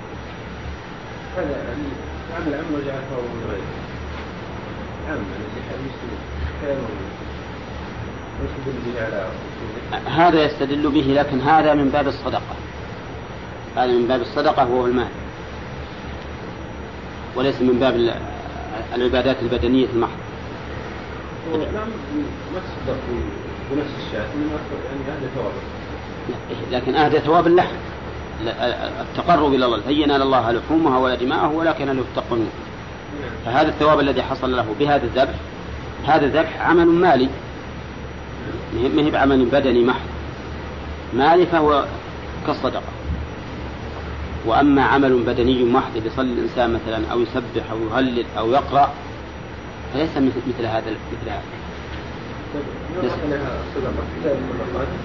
هذا يعني عمل عم وجعل من غيره يستدل به على هذا يستدل به لكن هذا من باب الصدقة. هذا من باب الصدقة وهو المال. وليس من باب العبادات البدنية نعم تصدق بنفس الشاة يعني ثواب لكن أهدى ثواب اللحم التقرب إلى الله فين الله لحومها ولا دماءه ولكن له التقنون فهذا الثواب الذي حصل له بهذا الذبح هذا الذبح عمل مالي. ما هي بعمل بدني محض. مالي فهو كالصدقة. وأما عمل بدني محض يصلي الإنسان مثلا أو يسبح أو يهلل أو يقرأ فليس مثل هذا مثل هذا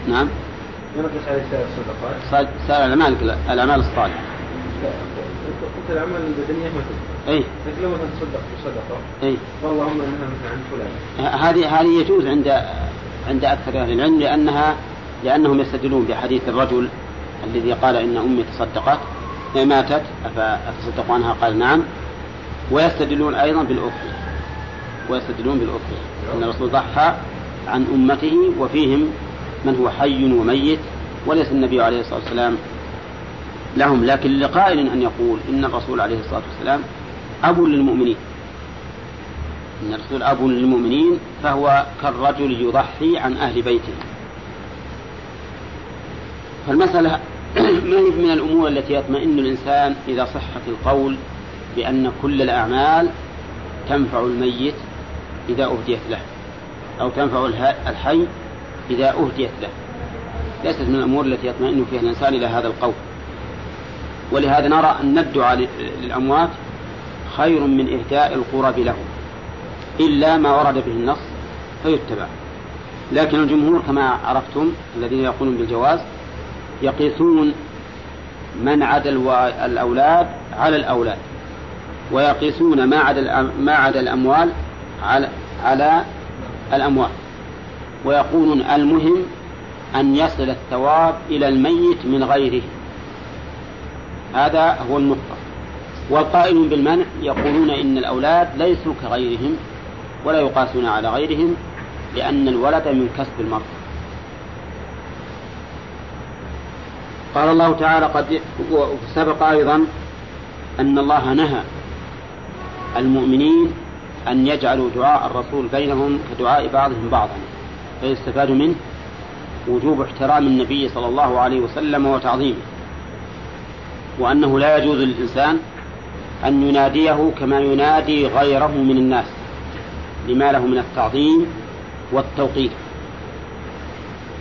نعم ينقص عليه سائر الصدقات سائر الأعمال الأعمال الصالحة قلت الأعمال البدنية مثل أي لكن لو تصدق بصدقة أي واللهم انها مثلا عن فلان هذه هذه يجوز عند عند أكثر أهل العلم لأنها لأنهم يستدلون بحديث الرجل الذي قال إن أمي تصدقت. ماتت أفأتصدق عنها؟ قال نعم. ويستدلون أيضا بالأخرى. ويستدلون بالأخرى. أن الرسول ضحى عن أمته وفيهم من هو حي وميت وليس النبي عليه الصلاة والسلام لهم. لكن لقائل أن يقول إن الرسول عليه الصلاة والسلام أب للمؤمنين. إن الرسول أب للمؤمنين فهو كالرجل يضحي عن أهل بيته. فالمسألة ما هي من الأمور التي يطمئن الإنسان إذا صحت القول بأن كل الأعمال تنفع الميت إذا أهديت له أو تنفع الحي إذا أهديت له. ليست من الأمور التي يطمئن فيها الإنسان إلى هذا القول. ولهذا نرى أن الدعاء للأموات خير من إهداء القرب لهم إلا ما ورد به النص فيتبع. لكن الجمهور كما عرفتم الذين يقولون بالجواز يقيسون من عدا الأولاد على الأولاد ويقيسون ما عدا ما عدا الأموال على على الأموال. ويقولون المهم أن يصل الثواب إلى الميت من غيره. هذا هو النقطة. والقائلون بالمنع يقولون إن الأولاد ليسوا كغيرهم ولا يقاسون على غيرهم لأن الولد من كسب المرء قال الله تعالى قد سبق أيضا أن الله نهى المؤمنين أن يجعلوا دعاء الرسول بينهم كدعاء بعضهم بعضا فيستفاد منه وجوب احترام النبي صلى الله عليه وسلم وتعظيمه وأنه لا يجوز للإنسان أن يناديه كما ينادي غيره من الناس لما له من التعظيم والتوقير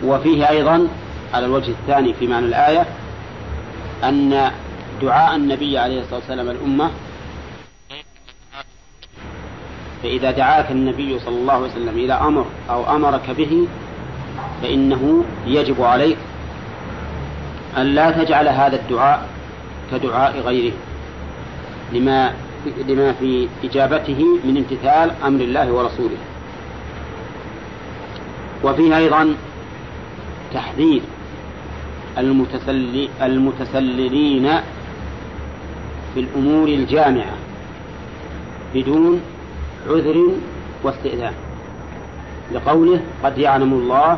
وفيه أيضا على الوجه الثاني في معنى الآية أن دعاء النبي عليه الصلاة والسلام الأمة فإذا دعاك النبي صلى الله عليه وسلم إلى أمر أو أمرك به فإنه يجب عليك أن لا تجعل هذا الدعاء كدعاء غيره لما لما في إجابته من امتثال أمر الله ورسوله. وفيه أيضا تحذير المتسللين في الأمور الجامعة بدون عذر واستئذان. لقوله قد يعلم الله